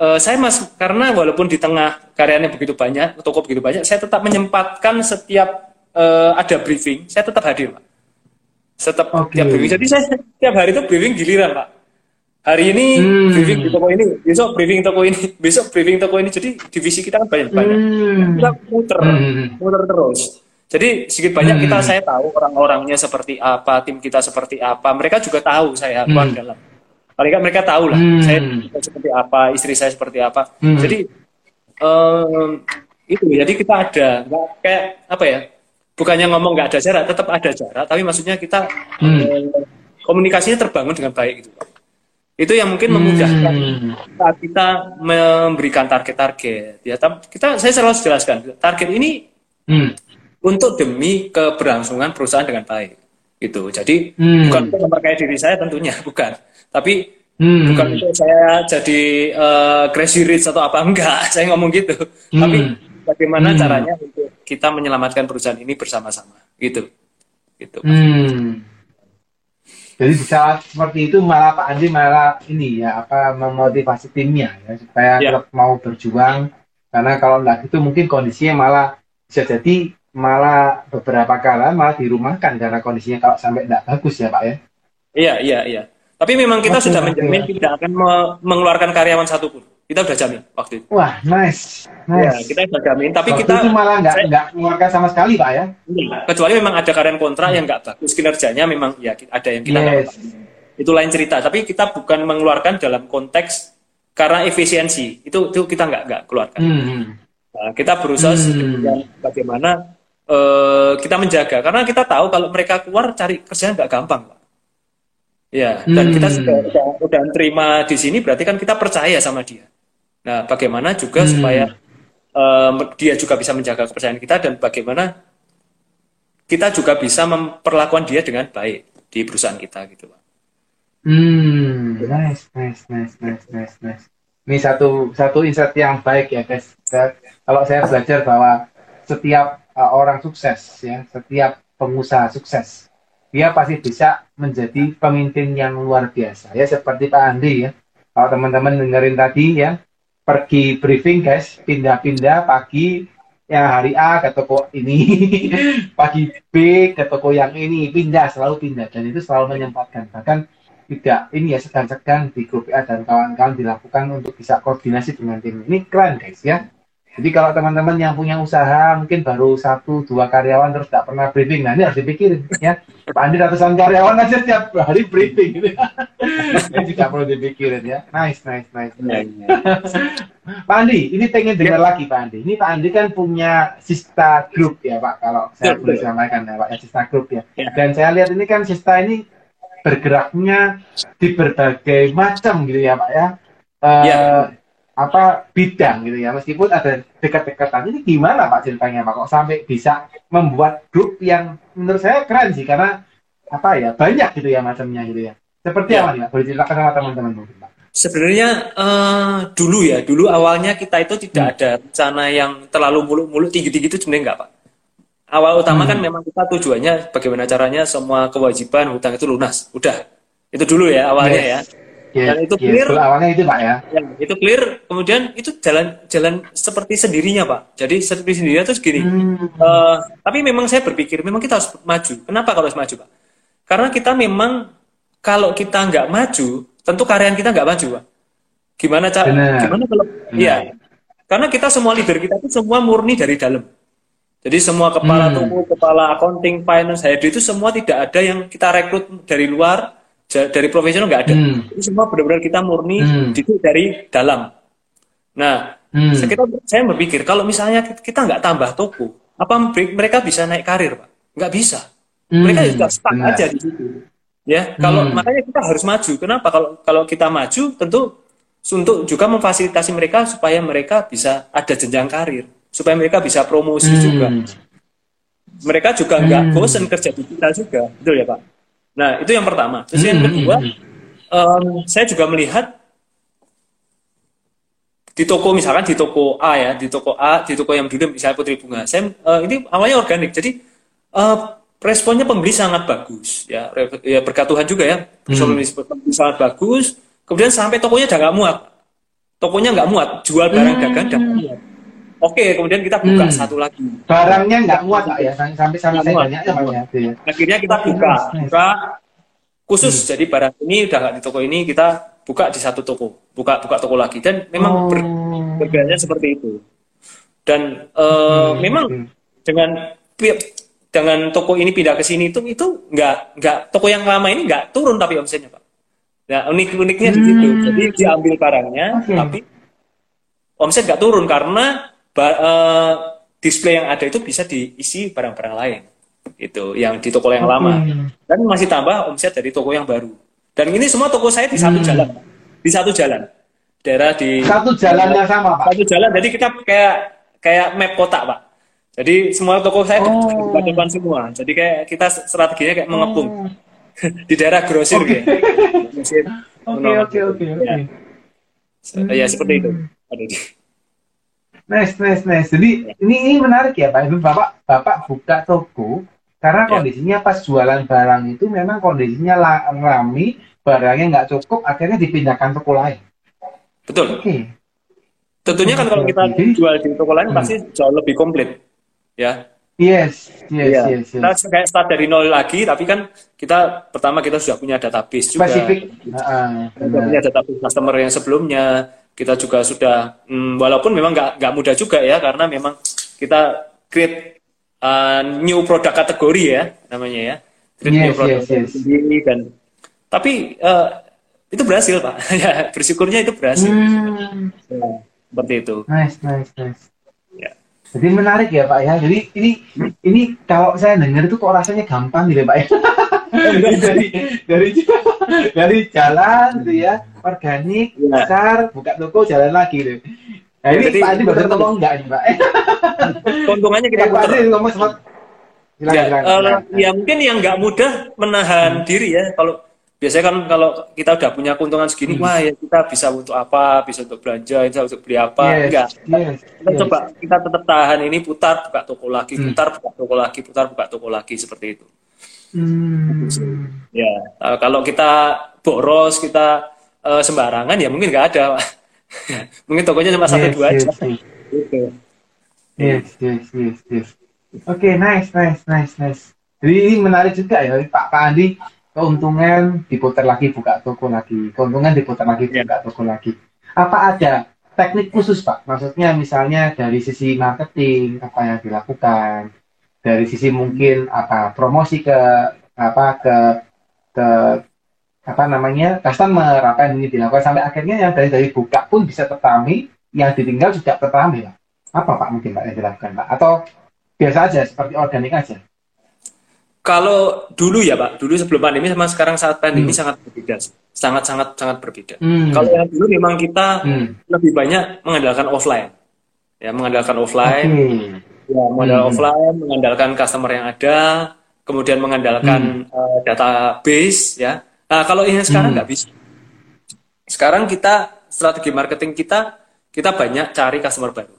uh, saya mas karena walaupun di tengah karyanya begitu banyak toko begitu banyak saya tetap menyempatkan setiap uh, ada briefing saya tetap hadir pak setiap okay. tiap briefing jadi saya setiap hari itu briefing giliran pak hari ini hmm. briefing di toko ini besok briefing toko ini besok briefing toko ini jadi divisi kita kan banyak banyak hmm. kita muter hmm. muter terus jadi sedikit banyak hmm. kita saya tahu orang-orangnya seperti apa, tim kita seperti apa. Mereka juga tahu saya hmm. dalam. Mereka mereka tahu lah hmm. saya seperti apa, istri saya seperti apa. Hmm. Jadi um, itu jadi kita ada nggak kayak apa ya? Bukannya ngomong nggak ada jarak, tetap ada jarak. Tapi maksudnya kita hmm. um, komunikasinya terbangun dengan baik gitu. Itu yang mungkin memudahkan hmm. saat kita memberikan target-target. Ya, kita saya selalu jelaskan target ini hmm untuk demi keberlangsungan perusahaan dengan baik gitu jadi hmm. bukan untuk memperkaya diri saya tentunya bukan tapi hmm. bukan untuk saya jadi uh, crazy rich atau apa enggak saya ngomong gitu hmm. tapi bagaimana hmm. caranya untuk kita menyelamatkan perusahaan ini bersama-sama gitu gitu hmm. jadi bisa seperti itu malah Pak Andi malah ini ya apa memotivasi timnya ya supaya ya. mau berjuang karena kalau enggak itu mungkin kondisinya malah bisa jadi malah beberapa kala malah dirumahkan karena kondisinya kalau sampai tidak bagus ya Pak ya. Iya, iya, iya. Tapi memang kita sudah menjamin ya. tidak akan me mengeluarkan karyawan satupun. Kita udah jamin waktu itu. Wah, nice. Ya, nice. Ya, kita udah jamin. Tapi waktu kita itu malah nggak nggak mengeluarkan sama sekali, Pak ya? Iya, kecuali memang ada karyawan kontrak yang nggak bagus kinerjanya, memang ya ada yang kita yes. Itu lain cerita. Tapi kita bukan mengeluarkan dalam konteks karena efisiensi. Itu itu kita nggak nggak keluarkan. Hmm. Nah, kita berusaha hmm. bagaimana uh, kita menjaga karena kita tahu kalau mereka keluar cari kerjaan nggak gampang. Ya, dan hmm. kita sudah, sudah, sudah terima di sini berarti kan kita percaya sama dia. Nah, bagaimana juga hmm. supaya um, dia juga bisa menjaga kepercayaan kita dan bagaimana kita juga bisa memperlakukan dia dengan baik di perusahaan kita gitu, Pak. Hmm, nice, nice, nice, nice, nice, nice. Ini satu satu insight yang baik ya, guys. Kalau saya belajar bahwa setiap uh, orang sukses ya, setiap pengusaha sukses dia pasti bisa menjadi pemimpin yang luar biasa. Ya seperti Pak Andi ya. Kalau teman-teman dengerin tadi ya. Pergi briefing guys. Pindah-pindah pagi yang hari A ke toko ini pagi B ke toko yang ini. Pindah selalu pindah. Dan itu selalu menyempatkan. Bahkan tidak ini ya segan-segan di grup A dan kawan-kawan dilakukan untuk bisa koordinasi dengan tim. Ini keren guys ya jadi kalau teman-teman yang punya usaha mungkin baru satu dua karyawan terus tidak pernah briefing, nah ini harus dipikirin ya. Pak Andi ratusan karyawan aja setiap hari briefing gitu. ini juga perlu dipikirin ya. Nice, nice, nice. nice. Iya. Pak Andi, ini pengen dengar ya. lagi Pak Andi. Ini Pak Andi kan punya Sista Group ya Pak, kalau saya boleh sampaikan ya Pak ya Sista Group ya. ya. Dan saya lihat ini kan Sista ini bergeraknya di berbagai macam gitu ya Pak ya. Uh, ya apa bidang gitu ya. Meskipun ada dekat-dekatan ini gimana Pak ceritanya Pak? Kok sampai bisa membuat grup yang menurut saya keren sih karena apa ya banyak gitu ya macamnya gitu ya. Seperti ya. apa nih Pak? Boleh ceritakan sama teman-teman mungkin Pak. Sebenarnya uh, dulu ya dulu awalnya kita itu tidak hmm. ada rencana yang terlalu muluk-muluk tinggi-tinggi itu sebenarnya enggak Pak. Awal utama kan hmm. kan memang kita tujuannya bagaimana caranya semua kewajiban hutang itu lunas. Udah. Itu dulu ya awalnya yes. ya Yeah, dan itu clear. Yeah, awalnya itu pak ya. ya. Itu clear. Kemudian itu jalan jalan seperti sendirinya pak. Jadi seperti sendirinya terus gini. Hmm. Uh, tapi memang saya berpikir memang kita harus maju. Kenapa kalau harus maju pak? Karena kita memang kalau kita nggak maju, tentu karyawan kita nggak maju pak. Gimana cara? Gimana kalau? Iya. Karena kita semua leader kita itu semua murni dari dalam. Jadi semua kepala hmm. toko, kepala accounting, finance, head itu semua tidak ada yang kita rekrut dari luar dari profesional nggak ada. Hmm. Itu semua benar-benar kita murni hmm. dari dalam. Nah, hmm. saya, saya berpikir kalau misalnya kita nggak tambah toko, apa mereka bisa naik karir, pak? Nggak bisa. Hmm. Mereka sudah stuck Benar. aja di situ. Ya, kalau hmm. makanya kita harus maju. Kenapa? Kalau kalau kita maju, tentu untuk juga memfasilitasi mereka supaya mereka bisa ada jenjang karir, supaya mereka bisa promosi hmm. juga. Mereka juga nggak hmm. bosan kerja di kita juga, betul ya pak? Nah, itu yang pertama. Terus yang hmm, kedua, um, saya juga melihat di toko misalkan di toko A ya, di toko A, di toko yang dulu misalnya Putri Bunga. Saya uh, ini awalnya organik. Jadi uh, responnya pembeli sangat bagus ya. Ya berkat Tuhan juga ya. hmm. sangat bagus. Kemudian sampai tokonya udah nggak muat. Tokonya nggak muat, jual barang hmm. dagang dan muat. Oke, kemudian kita buka hmm. satu lagi. Barangnya nggak muat ya, sampai sampai saya banyak ya, ya. Akhirnya kita buka, buka khusus. Hmm. Jadi barang ini udah nggak di toko ini, kita buka di satu toko, buka buka toko lagi. Dan memang oh. ber, bergeraknya seperti itu. Dan uh, hmm. memang hmm. dengan dengan toko ini pindah ke sini itu itu nggak nggak toko yang lama ini nggak turun tapi omsetnya pak. Nah unik uniknya hmm. di situ. Hmm. Jadi diambil barangnya, okay. tapi omset nggak turun karena uh, display yang ada itu bisa diisi barang-barang lain itu yang di toko yang lama. Dan masih tambah omset dari toko yang baru. Dan ini semua toko saya di satu hmm. jalan. Di satu jalan. Daerah di satu jalan yang sama pak? Satu jalan. Jadi kita kayak kayak map kotak pak. Jadi semua toko saya oh. di depan semua. Jadi kayak kita strateginya kayak mengepung. Oh. di daerah grosir okay. oke oke oke oke. Ya. Seperti itu. Ada di Nice, nice, nice. Jadi ini ini menarik ya Pak. Bapak Bapak buka toko karena ya. kondisinya pas jualan barang itu memang kondisinya rame, barangnya nggak cukup, akhirnya dipindahkan toko lain. Betul. Oke. Okay. Tentunya kan kalau kita jual di toko lain hmm. pasti jauh lebih komplit, ya. Yes, yes, ya. yes, yes. Kita kayak start dari nol lagi, tapi kan kita pertama kita sudah punya database juga. Spesifik. Uh, sudah punya database customer yang sebelumnya, kita juga sudah hmm, walaupun memang nggak nggak mudah juga ya karena memang kita create uh, new product kategori ya namanya ya. Create yes, new product yes, yes. sendiri dan tapi uh, itu berhasil pak. Ya bersyukurnya itu berhasil. Hmm. ya, seperti itu. Nice nice nice. Ya. jadi menarik ya pak ya. Jadi ini ini kalau saya dengar itu kok rasanya gampang gitu ya pak ya. Dari dari dari jalan gitu ya organik ya. besar buka toko jalan lagi gitu nah ini Jadi, Pak Andi betul ngomong enggak nih Pak keuntungannya kita putar Pak ngomong sempat ya, uh, ya mungkin yang nggak mudah menahan hmm. diri ya kalau biasanya kan kalau kita udah punya keuntungan segini hmm. wah ya kita bisa untuk apa bisa untuk belanja bisa untuk beli apa yes, enggak yes, kita yes. coba kita tetap tahan ini putar buka toko lagi hmm. putar buka toko lagi putar buka toko lagi seperti itu Hmm. Ya, uh, kalau kita boros, kita uh, sembarangan ya mungkin nggak ada. mungkin tokonya cuma satu dua yes, aja. Yes. Gitu. Yes, yes, yes, yes. Oke, okay, nice, nice, nice, nice. Jadi ini menarik juga ya, Pak Pak Andi. Keuntungan diputar lagi buka toko lagi, keuntungan diputar lagi yeah. buka toko lagi. Apa ada teknik khusus Pak? Maksudnya misalnya dari sisi marketing apa yang dilakukan, dari sisi mungkin apa promosi ke apa ke ke apa namanya customer apa yang ini dilakukan sampai akhirnya yang dari dari buka pun bisa tertami yang ditinggal juga tertami lah apa pak mungkin pak yang dilakukan pak atau biasa aja seperti organik aja kalau dulu ya pak dulu sebelum pandemi sama sekarang saat pandemi hmm. sangat berbeda sangat sangat sangat berbeda hmm. kalau yang dulu memang kita hmm. lebih banyak mengandalkan offline ya mengandalkan offline okay Ya, modal hmm. offline mengandalkan customer yang ada, kemudian mengandalkan hmm. uh, database ya. Nah, kalau ini sekarang hmm. nggak hmm. bisa. Sekarang kita strategi marketing kita kita banyak cari customer baru.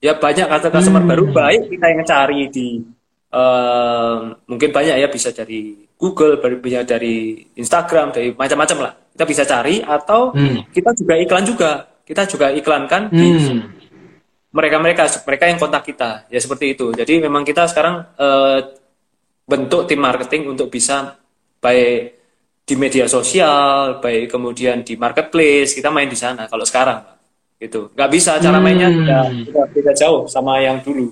Ya banyak customer hmm. baru baik kita yang cari di uh, mungkin banyak ya bisa dari Google, bisa dari Instagram, dari macam-macam lah. Kita bisa cari atau hmm. kita juga iklan juga. Kita juga iklankan hmm. di mereka mereka mereka yang kontak kita ya seperti itu jadi memang kita sekarang uh, bentuk tim marketing untuk bisa baik di media sosial baik kemudian di marketplace kita main di sana kalau sekarang gitu nggak bisa cara mainnya hmm. ya, beda, beda jauh sama yang dulu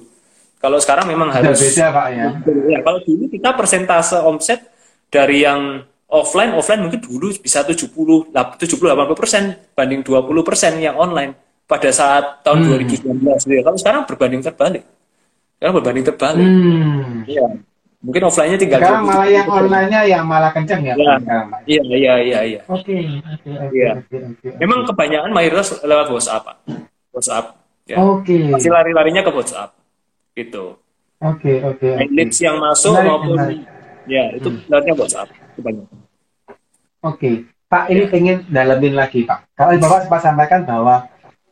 kalau sekarang memang harus beda pak ya. ya kalau dulu kita persentase omset dari yang offline offline mungkin dulu bisa 70 70 80 persen banding 20 persen yang online pada saat tahun hmm. 2019 gitu ya. Kalau sekarang berbanding terbalik. Sekarang berbanding terbalik. Hmm. Iya. Mungkin offline-nya tinggal Sekarang malah yang online-nya yang malah kencang ya. ya. Iya, iya, iya, iya. Oke, oke, oke. Memang kebanyakan mayoritas lewat WhatsApp, Pak. WhatsApp. Ya. Oke. Okay. Masih lari-larinya ke WhatsApp. Gitu. Oke, oke. Okay, okay. Leads yang masuk menarik, maupun menarik. ya, itu hmm. lewatnya WhatsApp kebanyakan. Oke. Okay. Pak, ini ya. pengen dalamin lagi, Pak. Kalau Bapak sempat sampaikan bahwa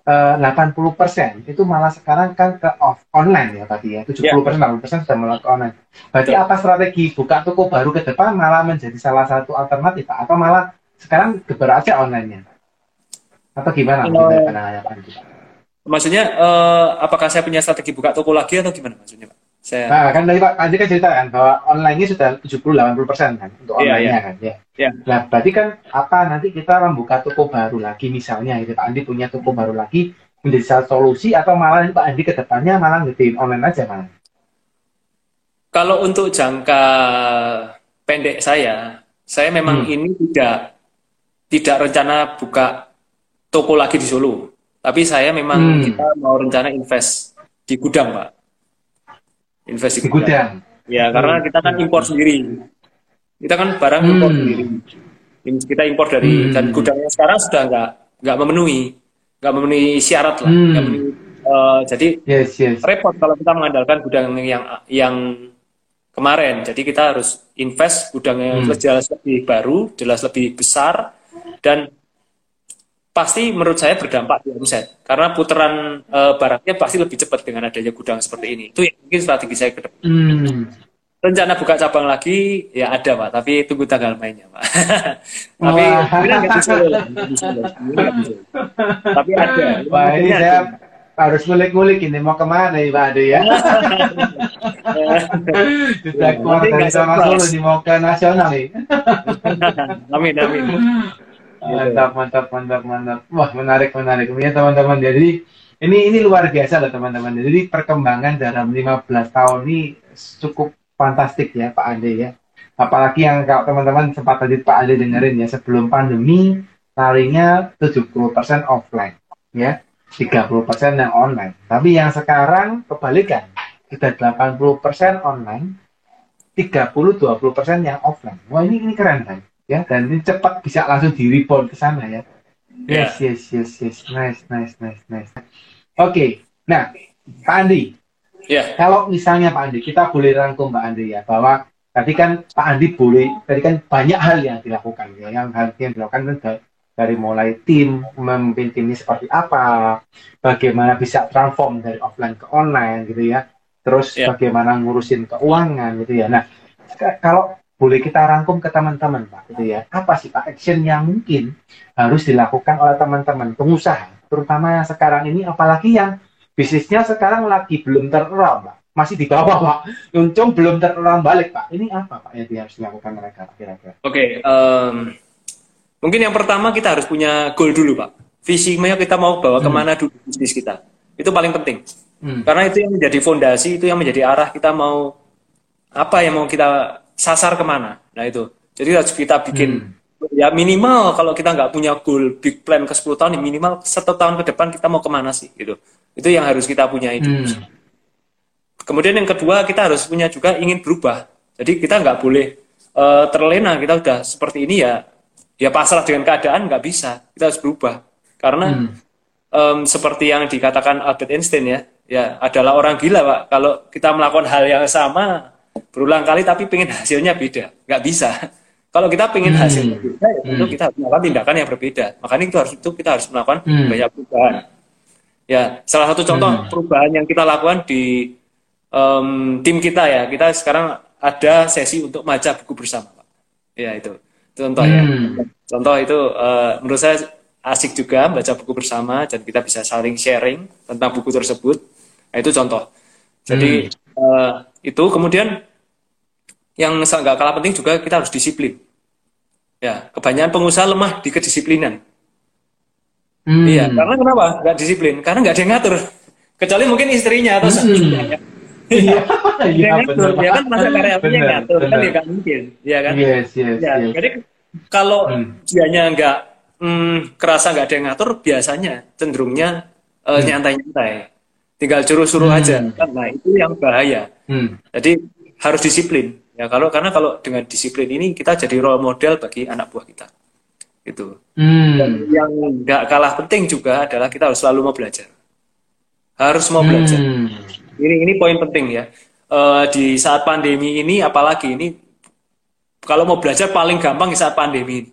80 persen itu malah sekarang kan ke off online ya tadi ya 70 persen yeah. persen sudah malah ke online. Berarti Betul. apa strategi buka toko baru ke depan malah menjadi salah satu alternatif Pak? atau malah sekarang geber aja online-nya atau gimana? Uh, maksudnya uh, apakah saya punya strategi buka toko lagi atau gimana maksudnya Pak? Saya... Nah, kan tadi Pak Andi kan cerita kan bahwa online-nya sudah 70-80 persen kan untuk iya, online-nya yeah, kan ya. Yeah. Nah, berarti kan apa nanti kita membuka toko baru lagi misalnya gitu Pak Andi punya toko baru lagi menjadi salah solusi atau malah Pak Andi ke depannya malah ngedein online aja malah. Kalau untuk jangka pendek saya, saya memang hmm. ini tidak tidak rencana buka toko lagi di Solo. Tapi saya memang hmm. kita mau rencana invest di gudang, Pak investasi gudang. Ya, karena kita kan impor sendiri. Kita kan barang hmm. impor sendiri. Kita impor dari hmm. dan gudangnya sekarang sudah nggak nggak memenuhi, nggak memenuhi syarat lah. Hmm. memenuhi, uh, jadi yes, yes. repot kalau kita mengandalkan gudang yang yang kemarin. Jadi kita harus invest gudang yang hmm. jelas lebih baru, jelas lebih besar dan pasti menurut saya berdampak di omset. Karena putaran e, barangnya pasti lebih cepat dengan adanya gudang seperti ini. Itu yang mungkin strategi saya ke depan. Hmm. rencana buka cabang lagi ya ada pak. Tapi tunggu tanggal mainnya pak. Tapi tapi ada. Wah, ini saya harus ngulik-ngulik ini. Mau ke mana ya Pak Ade ya? Sudah keluar dari sama Solo di mau ke nasional nih amin amin Mantap, mantap, mantap, mantap. Wah, menarik, menarik. Ya teman-teman. Jadi ini ini luar biasa loh teman-teman. Jadi perkembangan dalam 15 tahun ini cukup fantastik ya Pak Ade ya. Apalagi yang kalau teman-teman sempat tadi Pak Ade dengerin ya sebelum pandemi larinya 70% offline ya. 30% yang online. Tapi yang sekarang kebalikan. Kita 80% online, 30-20% yang offline. Wah ini, ini keren kan? Ya, dan ini cepat bisa langsung di report ke sana ya. Yes, yeah. yes, yes, yes. Nice, nice, nice, nice. Oke, okay. nah Pak Andi. Yeah. Kalau misalnya Pak Andi, kita boleh rangkum Pak Andi ya, bahwa tadi kan Pak Andi boleh, tadi kan banyak hal yang dilakukan ya, yang hal yang dilakukan kan dari mulai tim memimpin tim ini seperti apa, bagaimana bisa transform dari offline ke online gitu ya, terus yeah. bagaimana ngurusin keuangan gitu ya. Nah kalau boleh kita rangkum ke teman-teman Pak gitu ya, apa sih Pak action yang mungkin harus dilakukan oleh teman-teman pengusaha, terutama yang sekarang ini, apalagi yang bisnisnya sekarang lagi belum terulang Pak, masih di bawah Pak, untung belum terulang balik Pak. Ini apa Pak yang harus dilakukan mereka kira-kira? Oke. Okay, um Mungkin yang pertama kita harus punya goal dulu, Pak. Visinya kita mau bawa hmm. ke mana dulu bisnis kita. Itu paling penting. Hmm. Karena itu yang menjadi fondasi, itu yang menjadi arah kita mau apa yang mau kita sasar ke mana. Nah itu. Jadi harus kita bikin hmm. ya minimal kalau kita nggak punya goal big plan ke 10 tahun, minimal satu tahun ke depan kita mau ke mana sih gitu. Itu yang harus kita punya itu. Hmm. Kemudian yang kedua kita harus punya juga ingin berubah. Jadi kita nggak boleh uh, terlena. Kita udah seperti ini ya ya pasrah dengan keadaan nggak bisa kita harus berubah karena hmm. um, seperti yang dikatakan Albert Einstein ya ya adalah orang gila pak kalau kita melakukan hal yang sama berulang kali tapi pengen hasilnya beda nggak bisa kalau kita pengen hmm. hasilnya beda ya tentu hmm. kita harus melakukan tindakan yang berbeda makanya itu harus itu kita harus melakukan hmm. banyak perubahan ya salah satu contoh hmm. perubahan yang kita lakukan di um, tim kita ya kita sekarang ada sesi untuk baca buku bersama pak ya itu contoh ya. Hmm. Contoh itu uh, menurut saya asik juga baca buku bersama dan kita bisa saling sharing tentang buku tersebut. Nah, itu contoh. Jadi hmm. uh, itu kemudian yang nggak kalah penting juga kita harus disiplin. Ya, kebanyakan pengusaha lemah di kedisiplinan. Hmm. Iya, karena kenapa? Nggak disiplin? Karena nggak ada yang ngatur. Kecuali mungkin istrinya atau hmm. Iya, iya ngatur. Dia kan masa karyawannya ngatur kan ya nggak mungkin, ya kan? Yes, yes, ya, yes. Jadi kalau hmm. dianya nggak hmm, kerasa nggak ada yang ngatur, biasanya cenderungnya uh, hmm. nyantai-nyantai, tinggal suruh-suruh hmm. aja. Nah itu yang bahaya. Hmm. Jadi harus disiplin. Ya kalau karena kalau dengan disiplin ini kita jadi role model bagi anak buah kita. Itu. Hmm. Dan yang nggak kalah penting juga adalah kita harus selalu mau belajar. Harus mau belajar. Hmm ini ini poin penting ya. Uh, di saat pandemi ini, apalagi ini, kalau mau belajar paling gampang di saat pandemi.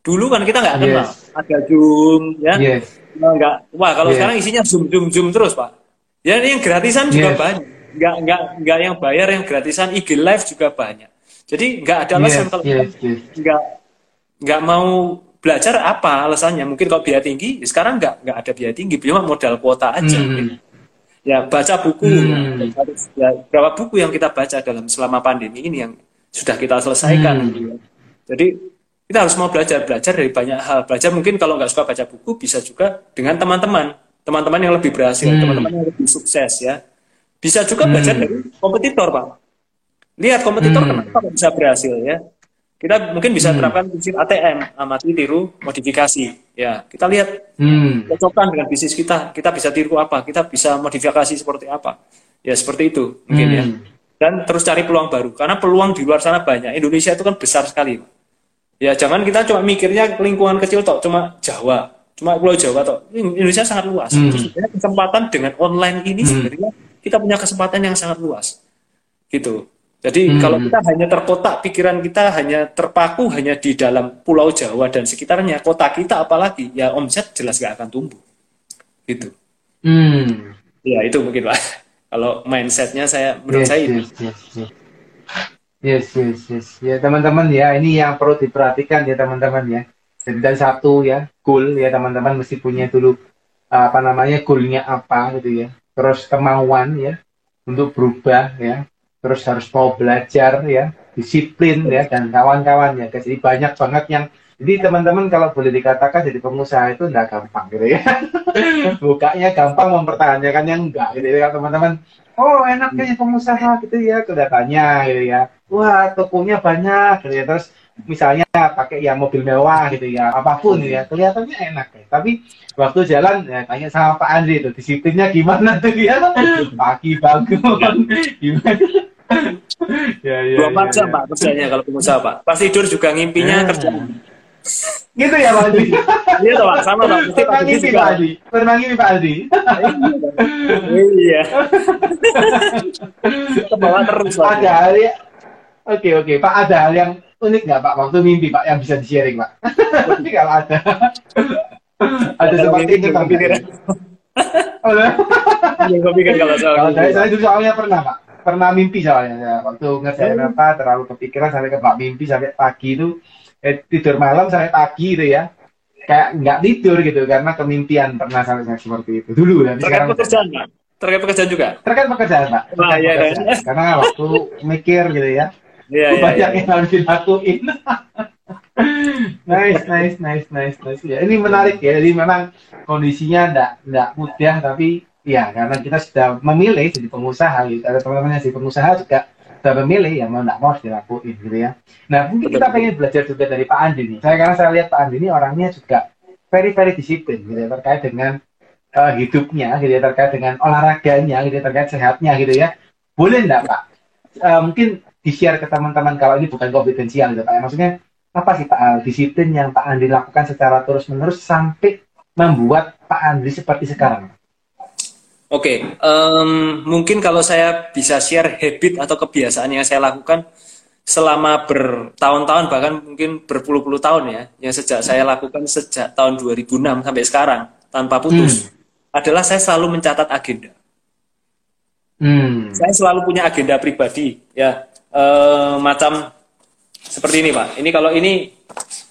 Dulu kan kita nggak kenal, yes. ada zoom, ya. Yes. Nggak, wah kalau yes. sekarang isinya zoom, zoom, zoom terus pak. Ya ini yang gratisan juga yes. banyak. Nggak, nggak, nggak yang bayar, yang gratisan IG live juga banyak. Jadi nggak ada alasan yes. kalau yes. Yes. nggak nggak mau belajar apa alasannya? Mungkin kalau biaya tinggi, sekarang nggak nggak ada biaya tinggi, cuma modal kuota aja. Hmm ya baca buku hmm. ya, berapa buku yang kita baca dalam selama pandemi ini yang sudah kita selesaikan hmm. gitu. jadi kita harus mau belajar belajar dari banyak hal belajar mungkin kalau nggak suka baca buku bisa juga dengan teman-teman teman-teman yang lebih berhasil hmm. teman-teman yang lebih sukses ya bisa juga hmm. belajar dari kompetitor pak lihat kompetitor hmm. kenapa bisa berhasil ya kita mungkin bisa hmm. terapkan prinsip ATM amati tiru modifikasi ya kita lihat hmm. cocokan dengan bisnis kita kita bisa tiru apa kita bisa modifikasi seperti apa ya seperti itu mungkin ya. hmm. ya dan terus cari peluang baru karena peluang di luar sana banyak Indonesia itu kan besar sekali ya jangan kita cuma mikirnya lingkungan kecil toh cuma Jawa cuma Pulau Jawa toh Indonesia sangat luas hmm. kesempatan dengan online ini hmm. sebenarnya kita punya kesempatan yang sangat luas gitu jadi hmm. kalau kita hanya terkotak, pikiran kita hanya terpaku hanya di dalam Pulau Jawa dan sekitarnya, kota kita apalagi, ya omset jelas gak akan tumbuh. Gitu. Hmm. Ya itu mungkin Pak. Kalau mindsetnya saya menurut yes, saya yes, Yes, yes. Yes, yes, yes. Ya teman-teman ya, ini yang perlu diperhatikan ya teman-teman ya. Dan satu ya, goal ya teman-teman mesti punya dulu apa namanya goalnya apa gitu ya. Terus kemauan ya untuk berubah ya terus harus mau belajar ya disiplin ya dan kawan-kawan ya jadi banyak banget yang Jadi teman-teman kalau boleh dikatakan jadi pengusaha itu enggak gampang gitu ya. Bukanya gampang mempertahankan yang enggak gitu ya teman-teman. Oh enak kayaknya pengusaha gitu ya kedatanya gitu ya. Wah tokonya banyak gitu ya. Terus misalnya pakai ya mobil mewah gitu ya apa pun gitu ya kelihatannya enak ya. Tapi waktu jalan ya tanya sama Pak Andri itu disiplinnya gimana tuh ya pagi bangun. Gimana ya, ya, dua empat ya, jam ya. pak kerjanya kalau pengusaha pak. Pas tidur juga ngimpinya ya. kerja. Gitu ya Pak Adi iya toh Pak. Sama Pak. Mesti Pak Adi Pak Adi pernah ngimpi Pak Adi iya kebawa terus ada hal ya oke oke. Pak ada hal yang unik nggak Pak? Waktu mimpi Pak yang bisa di sharing Pak. Tapi kalau ada. Ada seperti itu Pak. Oh, yang gue pikir kalau soal kalau saya, saya dulu soalnya pernah Pak. Pernah mimpi soalnya. Ya. waktu ngerjain apa terlalu kepikiran sampai ke Pak mimpi sampai pagi itu eh, tidur malam sampai pagi itu ya. Kayak nggak tidur gitu karena kemimpian pernah sampai seperti itu. Dulu dan terkait sekarang pekerjaan pak? Terkait pekerjaan juga? Terkait pekerjaan pak. Terkait nah, iya, pekerjaan. Iya. karena waktu mikir gitu ya iya, iya, banyak iya. yang harus dilakuin. Nice nice nice nice nice. Ya ini menarik ya. Jadi memang kondisinya enggak enggak mudah tapi ya karena kita sudah memilih jadi pengusaha gitu. Ada teman-teman yang jadi pengusaha juga sudah memilih yang mau tidak mau harus dilakuin gitu ya. Nah mungkin kita pengen belajar juga dari Pak Andi nih. Saya karena saya lihat Pak Andi ini orangnya juga very very disiplin gitu ya terkait dengan uh, hidupnya gitu ya terkait dengan olahraganya gitu ya terkait sehatnya gitu ya. Boleh enggak Pak? Uh, mungkin di share ke teman-teman kalau ini bukan konfidensial gitu Pak ya maksudnya apa sih Pak disiplin yang Pak Andi lakukan secara terus menerus sampai membuat Pak Andi seperti sekarang Oke, okay, um, mungkin kalau saya bisa share habit atau kebiasaan yang saya lakukan selama bertahun-tahun bahkan mungkin berpuluh-puluh tahun ya, yang sejak saya lakukan sejak tahun 2006 sampai sekarang tanpa putus, hmm. adalah saya selalu mencatat agenda. Hmm. Saya selalu punya agenda pribadi ya, uh, macam seperti ini pak. Ini kalau ini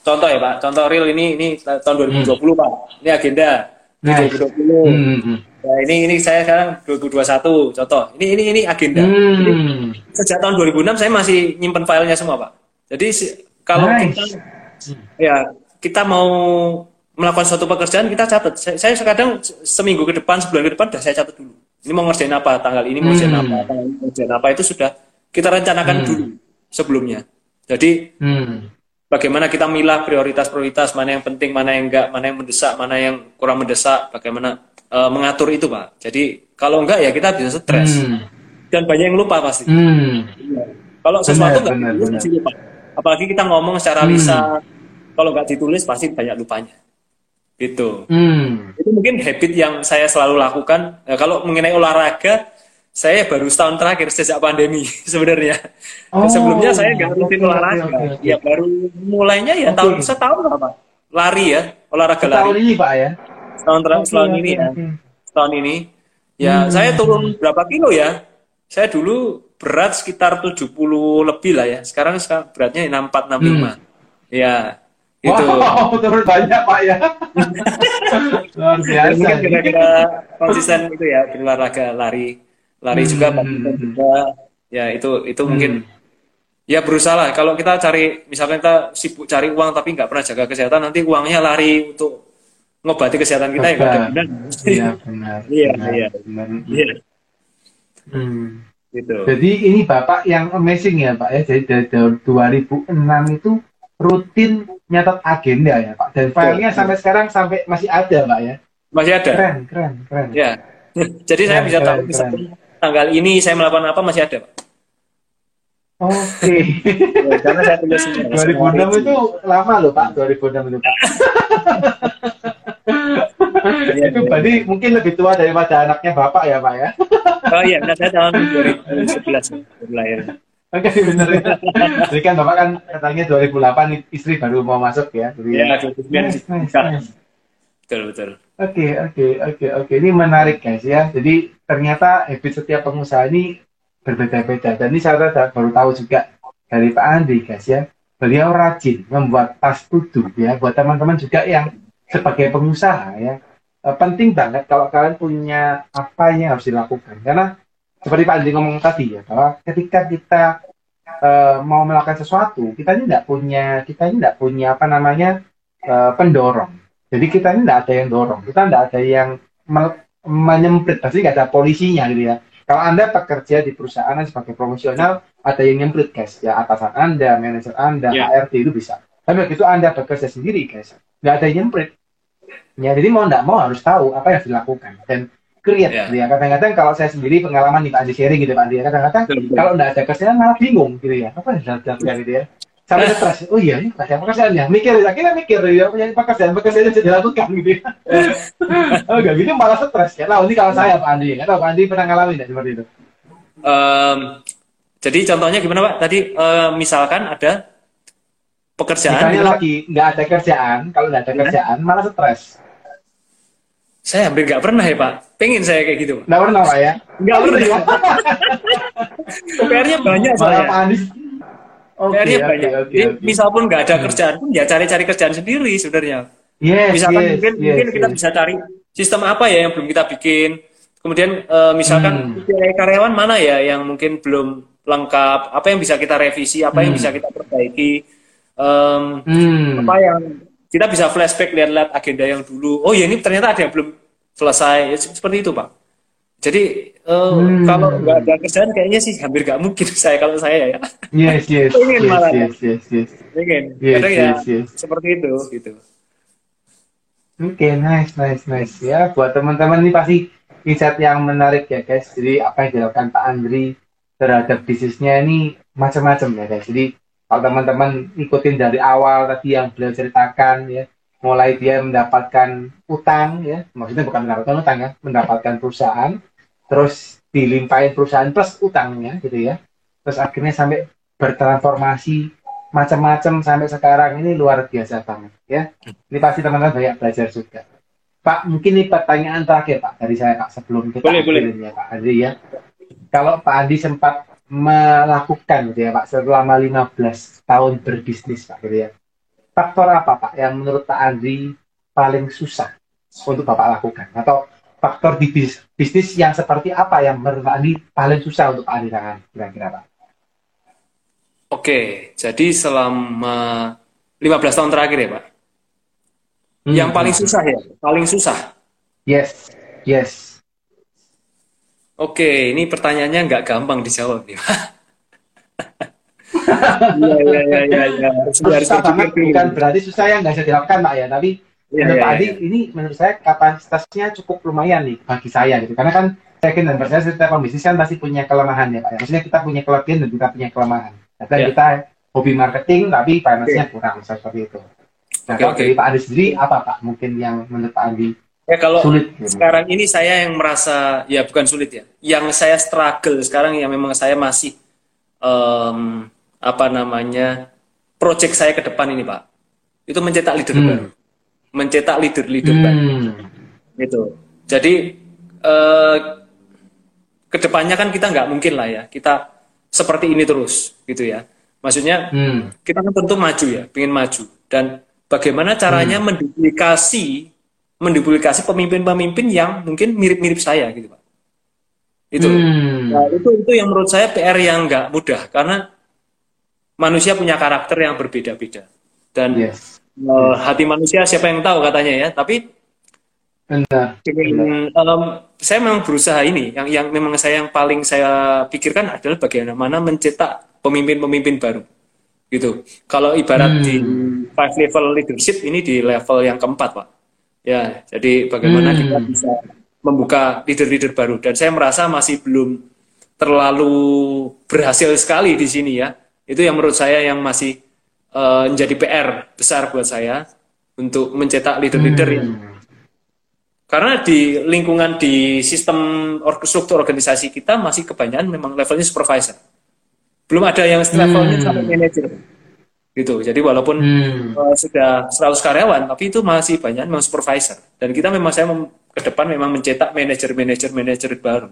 contoh ya pak, contoh real ini ini tahun 2020 hmm. pak, ini agenda nice. 2020. Hmm. Ya, ini ini saya sekarang 2021 contoh. Ini ini ini agenda. Hmm. Jadi, sejak tahun 2006 saya masih nyimpen filenya semua, Pak. Jadi kalau nice. kita ya kita mau melakukan suatu pekerjaan kita catat. Saya, saya kadang seminggu ke depan, sebulan ke depan sudah saya catat dulu. Ini mau ngerjain apa, tanggal ini mau ngerjain hmm. apa, tanggal ini mau ngerjain apa itu sudah kita rencanakan hmm. dulu sebelumnya. Jadi hmm. bagaimana kita milah prioritas-prioritas mana yang penting, mana yang enggak, mana yang mendesak, mana yang kurang mendesak, bagaimana uh, mengatur itu pak. Jadi kalau enggak ya kita bisa stres hmm. dan banyak yang lupa pasti. Hmm. Ya. Kalau sesuatu enggak ditulis pasti lupa. Apalagi kita ngomong secara hmm. lisan, kalau enggak ditulis pasti banyak lupanya. Gitu. Hmm. Itu mungkin habit yang saya selalu lakukan. Ya, kalau mengenai olahraga, saya baru setahun terakhir sejak pandemi sebenarnya. Oh, Sebelumnya saya nggak rutin olahraga. Okay, okay. Ya baru mulainya ya okay. tahun setahun apa? Lari ya, olahraga setahun lari. ini pak ya? tahun terakhir okay, tahun okay, ini ya tahun ini ya hmm. saya turun berapa kilo ya saya dulu berat sekitar 70 lebih lah ya sekarang beratnya 64 65 hmm. ya itu wow, turun banyak pak ya luar biasa mungkin kira-kira konsisten itu ya berolahraga lari lari hmm. juga badminton juga ya itu itu hmm. mungkin ya berusaha lah. Kalau kita cari misalnya kita sibuk cari uang tapi nggak pernah jaga kesehatan nanti uangnya lari untuk ngobati kesehatan kita ya kan iya benar. Iya iya. iya. Hmm. gitu. Jadi ini bapak yang amazing ya pak ya. Jadi dari tahun 2006 itu rutin nyatat agenda ya pak. Dan filenya sampai sekarang sampai masih ada pak ya. Masih ada? Keren keren keren. Ya jadi keren, saya bisa keren, tahu keren. Tanggal ini saya melakukan apa masih ada pak Oke. Okay. ya, karena saya tulis 2006 itu lama loh Pak, 2006 itu Pak. ya, itu berarti ya. mungkin lebih tua daripada anaknya bapak ya pak ya oh iya saya tahun 2011 lahir Oke okay, benar ya. Jadi kan bapak kan katanya 2008 istri baru mau masuk ya. Jadi ya, nice, nice, nice. Betul betul. Oke oke oke oke ini menarik guys ya. Jadi ternyata habit setiap pengusaha ini berbeda-beda. Dan ini saya baru tahu juga dari Pak Andi guys ya. Beliau rajin membuat tas tuduh ya buat teman-teman juga yang sebagai pengusaha ya uh, penting banget kalau kalian punya apa yang harus dilakukan karena seperti Pak Andi ngomong tadi ya bahwa ketika kita uh, mau melakukan sesuatu, kita ini tidak punya kita ini tidak punya apa namanya uh, pendorong. Jadi kita ini tidak ada yang dorong, kita tidak ada yang menyemprit, pasti nggak ada polisinya gitu ya. Kalau anda bekerja di perusahaan sebagai profesional, ada yang nyemprit guys, ya atasan anda, manajer anda, yeah. HRD itu bisa. Tapi begitu anda bekerja sendiri guys, nggak ada yang nyemprit. Ya, jadi mau nggak mau harus tahu apa yang dilakukan dan create yeah. gitu ya. Kadang-kadang kalau saya sendiri pengalaman nih Pak Andi sharing gitu Pak Andi ya. Kadang-kadang kalau nggak ada kerjaan malah bingung gitu ya. Apa yang dilakukan gitu ya. Sampai stres. Oh iya ini pekerjaan pekerjaannya. Mikir, akhirnya mikir ya punya pekerjaan pekerjaan yang dilakukan gitu ya. oh enggak gitu malah stres ya. Nah ini kalau saya Pak Andi, ya. Pak Andi pernah ngalamin nggak seperti itu? Um, jadi contohnya gimana Pak? Tadi uh, misalkan ada pekerjaan. Misalnya gitu, lagi nggak ada kerjaan, kalau nggak ada iya. kerjaan malah stres saya hampir nggak pernah ya Pak. Pengen saya kayak gitu. Nggak pernah Pak ya? Nggak pernah. PR-nya banyak saya. Okay, PR-nya okay, banyak. Okay, okay. misal pun nggak ada kerjaan pun ya cari-cari kerjaan sendiri sebenarnya. Yes, misalkan yes, mungkin, yes, mungkin yes. kita bisa cari sistem apa ya yang belum kita bikin. Kemudian uh, misalkan hmm. karyawan mana ya yang mungkin belum lengkap, apa yang bisa kita revisi, apa hmm. yang bisa kita perbaiki, um, hmm. apa yang kita bisa flashback lihat-lihat agenda yang dulu. Oh ya ini ternyata ada yang belum selesai. Ya, seperti itu pak. Jadi uh, hmm. kalau nggak ada kerjaan kayaknya sih hampir nggak mungkin saya kalau saya ya. Yes yes. Pengen yes, malah. Yes yes yes. Pengen. Yes, Kadang ya yes, yes. seperti itu gitu. Oke, okay, nice, nice, nice. Ya, buat teman-teman ini pasti insight yang menarik ya, guys. Jadi apa yang dilakukan Pak Andri terhadap bisnisnya ini macam-macam ya, guys. Jadi kalau teman-teman ikutin dari awal tadi yang beliau ceritakan ya mulai dia mendapatkan utang ya maksudnya bukan mendapatkan utang ya mendapatkan perusahaan terus dilimpahin perusahaan plus utangnya gitu ya. Terus akhirnya sampai bertransformasi macam-macam sampai sekarang ini luar biasa banget ya. Ini pasti teman-teman banyak belajar juga. Pak mungkin ini pertanyaan terakhir Pak dari saya Pak sebelum kita boleh, boleh. ya Pak Andi ya. Kalau Pak Andi sempat melakukan gitu ya Pak selama 15 tahun berbisnis Pak gitu ya. Faktor apa Pak yang menurut Pak Andri paling susah untuk Bapak lakukan? Atau faktor di bis, bisnis yang seperti apa yang menurut Pak Andri paling susah untuk Pak Andri lakukan kira-kira Pak? Oke, jadi selama 15 tahun terakhir ya Pak. Hmm. Yang paling susah ya, paling susah. Yes, yes Oke, ini pertanyaannya nggak gampang dijawab ya. Iya iya iya iya. Ya. Susah banget, bukan berarti susah yang nggak bisa dilakukan Pak ya, tapi ya, menurut ya, Adi ya. ini menurut saya kapasitasnya cukup lumayan nih bagi saya gitu, karena kan saya yakin dan percaya setiap pembisnis kan pasti punya kelemahan ya Pak. Ya. Maksudnya kita punya kelebihan dan kita punya kelemahan. Kadang ya. kita hobi marketing tapi finance-nya kurang seperti itu. Nah, okay, kalau okay. dari Pak Adi sendiri apa Pak mungkin yang menurut Pak Adi Ya kalau sulit, gitu. sekarang ini saya yang merasa ya bukan sulit ya, yang saya struggle sekarang yang memang saya masih um, apa namanya project saya ke depan ini pak, itu mencetak leader hmm. baru, mencetak leader leader hmm. baru, itu. Jadi uh, ke depannya kan kita nggak mungkin lah ya kita seperti ini terus gitu ya. Maksudnya hmm. kita kan tentu maju ya, ingin maju dan bagaimana caranya hmm. menduplikasi menduplikasi pemimpin-pemimpin yang mungkin mirip-mirip saya gitu pak itu hmm. nah, itu itu yang menurut saya PR yang nggak mudah karena manusia punya karakter yang berbeda-beda dan yes. Uh, hati manusia siapa yang tahu katanya ya tapi Benar. Dengan, um, saya memang berusaha ini yang yang memang saya yang paling saya pikirkan adalah bagaimana mencetak pemimpin-pemimpin baru gitu kalau ibarat hmm. di five level leadership ini di level yang keempat pak Ya, jadi bagaimana hmm. kita bisa membuka leader-leader baru dan saya merasa masih belum terlalu berhasil sekali di sini ya. Itu yang menurut saya yang masih uh, menjadi PR besar buat saya untuk mencetak leader-leader hmm. karena di lingkungan di sistem or struktur organisasi kita masih kebanyakan memang levelnya supervisor. Belum ada yang levelnya hmm. sampai manajer gitu. Jadi walaupun hmm. uh, sudah 100 karyawan, tapi itu masih banyak memang supervisor. Dan kita memang saya mem ke depan memang mencetak manajer-manajer manajer baru.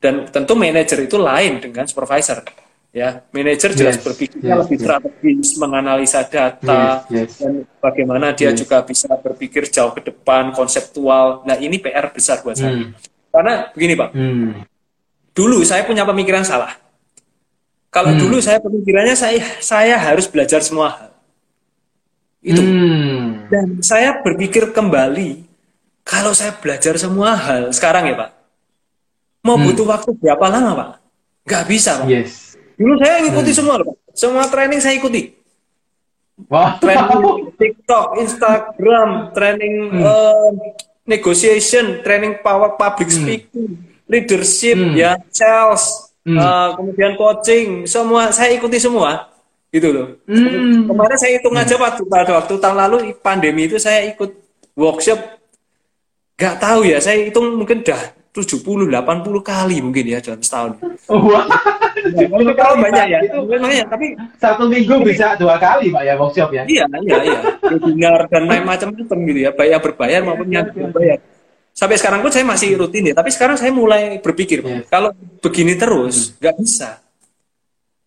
Dan tentu manajer itu lain dengan supervisor. Ya, manajer jelas yes, berpikirnya yes, lebih yes. strategis, menganalisa data, yes, yes. dan bagaimana dia yes. juga bisa berpikir jauh ke depan, konseptual. Nah, ini PR besar buat saya. Hmm. Karena begini, Pak. Hmm. Dulu saya punya pemikiran salah Kalau hmm. dulu saya pemikirannya saya saya harus belajar semua hal. Itu. Hmm. Dan saya berpikir kembali, kalau saya belajar semua hal sekarang ya Pak, mau hmm. butuh waktu berapa lama Pak? Gak bisa Pak. Yes. Dulu saya ngikuti hmm. semua Pak. Semua training saya ikuti. Wow. Training TikTok, Instagram, training hmm. uh, negotiation, training power public hmm. speaking, hmm. leadership, hmm. ya, sales, hmm. uh, kemudian coaching, semua saya ikuti semua, gitu loh. Hmm. Kemarin saya hitung aja waktu pada waktu tahun lalu pandemi itu saya ikut workshop, nggak tahu ya, saya hitung mungkin dah 70 80 kali mungkin ya dalam setahun. Oh, wow. Ya, kalau banyak ya. Itu banyak, tapi satu minggu bisa dua kali Pak ya workshop ya. Iya, iya, iya. Webinar dan macam-macam gitu ya, baik yang berbayar maupun yang berbayar sampai sekarang pun saya masih rutin ya tapi sekarang saya mulai berpikir yeah. kalau begini terus nggak hmm. bisa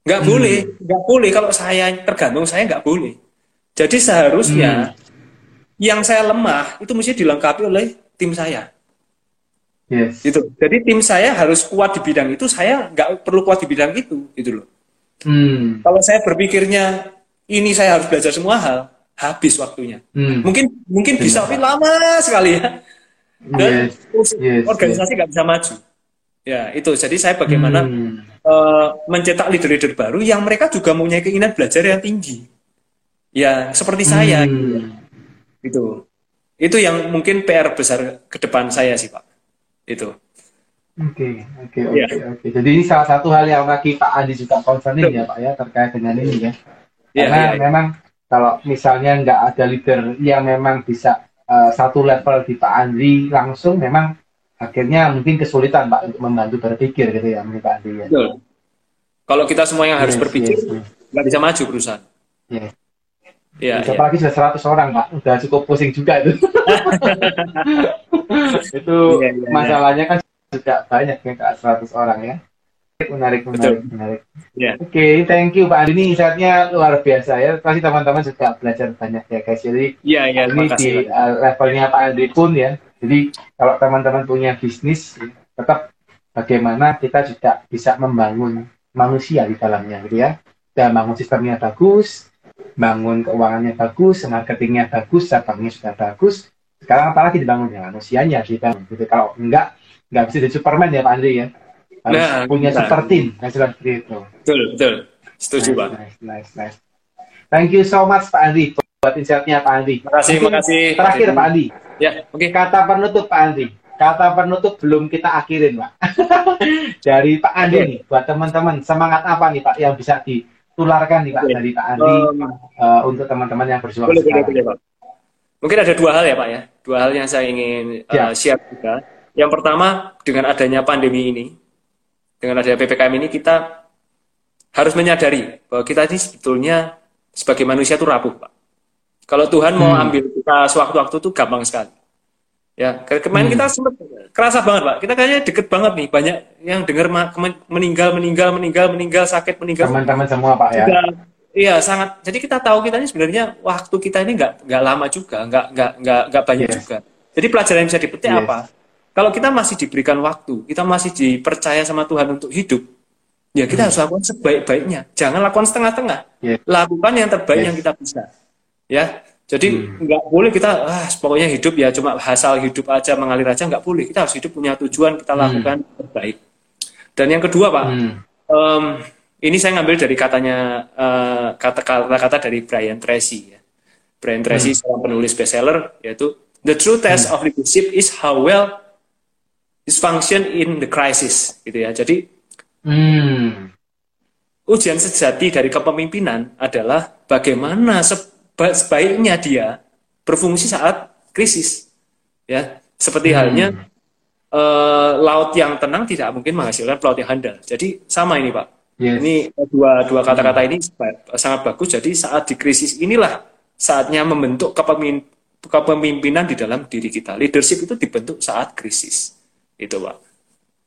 nggak hmm. boleh nggak boleh kalau saya tergantung saya nggak boleh jadi seharusnya hmm. yang saya lemah itu mesti dilengkapi oleh tim saya yes. gitu jadi tim saya harus kuat di bidang itu saya nggak perlu kuat di bidang itu gitu loh hmm. kalau saya berpikirnya ini saya harus belajar semua hal habis waktunya hmm. mungkin mungkin bisa tapi lama sekali ya dan yes, yes, organisasi nggak yes. bisa maju. Ya itu. Jadi saya bagaimana hmm. uh, mencetak leader-leader baru yang mereka juga mempunyai keinginan belajar yang tinggi. Ya seperti saya. Hmm. Gitu. Itu. Itu yang mungkin PR besar ke depan saya sih Pak. Itu. Oke, oke, iya. oke, oke. Jadi ini salah satu hal yang lagi Pak Andi juga concerning ya Pak ya terkait dengan ini ya. Iya, Karena ya, ya. memang kalau misalnya nggak ada leader yang memang bisa uh, satu level di Pak Andri langsung memang akhirnya mungkin kesulitan Pak untuk membantu berpikir gitu ya Pak Andri ya. Betul. Kalau kita semua yang harus yes, berpikir nggak yes. bisa maju perusahaan. Yes. Ya, ya. Apalagi sudah 100 orang Pak, udah cukup pusing juga itu. itu ya, ya, masalahnya kan juga banyak ya 100 orang ya menarik, menarik, Betul. menarik. Yeah. Oke, okay, thank you Pak Andi. Ini saatnya luar biasa ya. Pasti teman-teman juga belajar banyak ya guys. Jadi yeah, yeah, ini di uh, levelnya Pak Andi pun ya. Jadi kalau teman-teman punya bisnis, ya, tetap bagaimana kita juga bisa membangun manusia di dalamnya gitu ya. Dan bangun sistemnya bagus, bangun keuangannya bagus, marketingnya bagus, cabangnya sudah bagus. Sekarang apalagi dibangun ya manusianya kita. Gitu. Kalau enggak, enggak bisa jadi Superman ya Pak Andri ya harus nah, punya nah. super team seperti itu betul betul setuju nice, pak nice, nice, nice. thank you so much Pak Andi buat insightnya Pak Andi terima kasih terima kasih terakhir Pak Andi ya oke okay. kata penutup Pak Andi kata penutup belum kita akhirin Pak dari Pak Andi okay. nih buat teman-teman semangat apa nih Pak yang bisa ditularkan nih Pak dari Pak Andi um, uh, untuk teman-teman yang berjuang boleh, boleh, boleh, Pak. mungkin ada dua hal ya Pak ya dua hal yang saya ingin uh, share juga yang pertama dengan adanya pandemi ini dengan adanya PPKM ini kita harus menyadari bahwa kita ini sebetulnya sebagai manusia itu rapuh, Pak. Kalau Tuhan mau hmm. ambil kita sewaktu-waktu itu gampang sekali. Ya, kemarin hmm. kita sempat kerasa banget, Pak. Kita kayaknya deket banget nih, banyak yang dengar meninggal, meninggal, meninggal, meninggal, sakit, meninggal. Teman-teman semua, Pak ya. iya, sangat. Jadi kita tahu kita ini sebenarnya waktu kita ini nggak nggak lama juga, nggak nggak nggak nggak banyak yes. juga. Jadi pelajaran yang bisa dipetik yes. apa? Kalau kita masih diberikan waktu, kita masih dipercaya sama Tuhan untuk hidup, ya kita hmm. harus lakukan sebaik-baiknya. Jangan lakukan setengah-tengah. Yeah. Lakukan yang terbaik yes. yang kita bisa. Ya, jadi hmm. nggak boleh kita ah pokoknya hidup ya cuma asal hidup aja mengalir aja nggak boleh. Kita harus hidup punya tujuan kita hmm. lakukan hmm. terbaik. Dan yang kedua pak, hmm. um, ini saya ngambil dari katanya uh, kata-kata dari Brian Tracy ya. Brian Tracy hmm. seorang penulis bestseller yaitu The true test hmm. of leadership is how well dysfunction in the crisis gitu ya. Jadi hmm. ujian sejati dari kepemimpinan adalah bagaimana sebaiknya dia berfungsi saat krisis. Ya, seperti hmm. halnya uh, laut yang tenang tidak mungkin menghasilkan pelaut yang handal. Jadi sama ini Pak. Yes. Ini dua dua kata-kata hmm. ini sangat bagus. Jadi saat di krisis inilah saatnya membentuk kepemimpinan di dalam diri kita. Leadership itu dibentuk saat krisis itu pak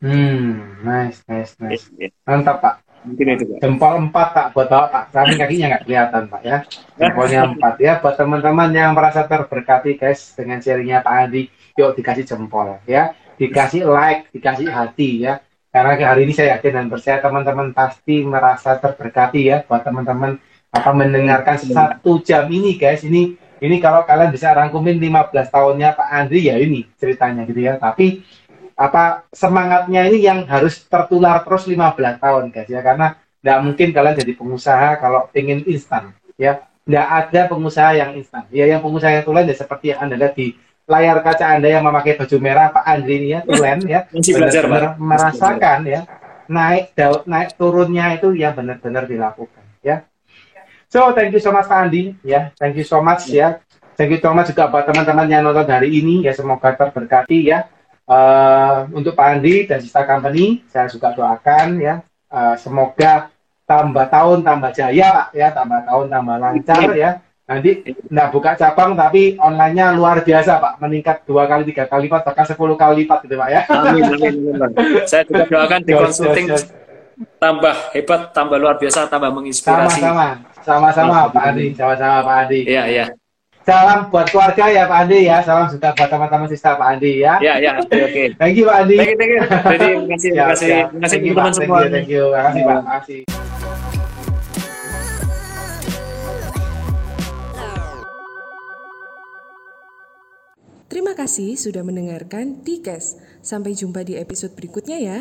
hmm nice nice nice mantap pak mungkin itu pak. Jempol empat tak buat bawa pak kami kakinya nggak kelihatan pak ya. Jempolnya empat ya. Buat teman-teman yang merasa terberkati guys dengan sharingnya pak Andi yuk dikasih jempol ya. Dikasih like dikasih hati ya. Karena hari ini saya yakin dan percaya teman-teman pasti merasa terberkati ya. Buat teman-teman apa mendengarkan satu jam ini guys. Ini ini kalau kalian bisa rangkumin 15 tahunnya Pak Andri ya ini ceritanya gitu ya. Tapi apa semangatnya ini yang harus tertular terus 15 tahun guys ya. Karena tidak mungkin kalian jadi pengusaha kalau ingin instan ya. Tidak ada pengusaha yang instan. Ya yang pengusaha yang tulen ya seperti yang anda lihat di layar kaca anda yang memakai baju merah Pak Andri ini ya tulen ya. Benar-benar merasakan ya naik daun naik turunnya itu yang benar-benar dilakukan ya. So thank you so much Pak Andi ya. Thank you so much ya. Thank you so much juga buat teman-teman yang nonton hari ini ya. Semoga terberkati ya Uh, untuk Pak Andi dan Sista Company, saya juga doakan ya, uh, semoga tambah tahun tambah jaya Pak ya, tambah tahun tambah lancar ya. Nanti nggak buka cabang tapi online-nya luar biasa Pak, meningkat dua kali tiga kali lipat bahkan sepuluh kali lipat gitu Pak ya. Amin, amin, amin. Saya juga doakan di consulting tambah hebat, tambah luar biasa, tambah menginspirasi. Sama-sama, sama-sama Pak Andi, sama-sama Pak Andi. Iya, iya. Salam buat keluarga ya Pak Andi ya. Salam juga buat teman-teman sista Pak Andi ya. Ya ya oke oke. thank you Pak Andi. Thank you thank you. Jadi terima kasih terima kasih terima kasih teman-teman semua. Thank you terima kasih Pak. Terima kasih. Terima kasih sudah mendengarkan Tikes. Sampai jumpa di episode berikutnya ya.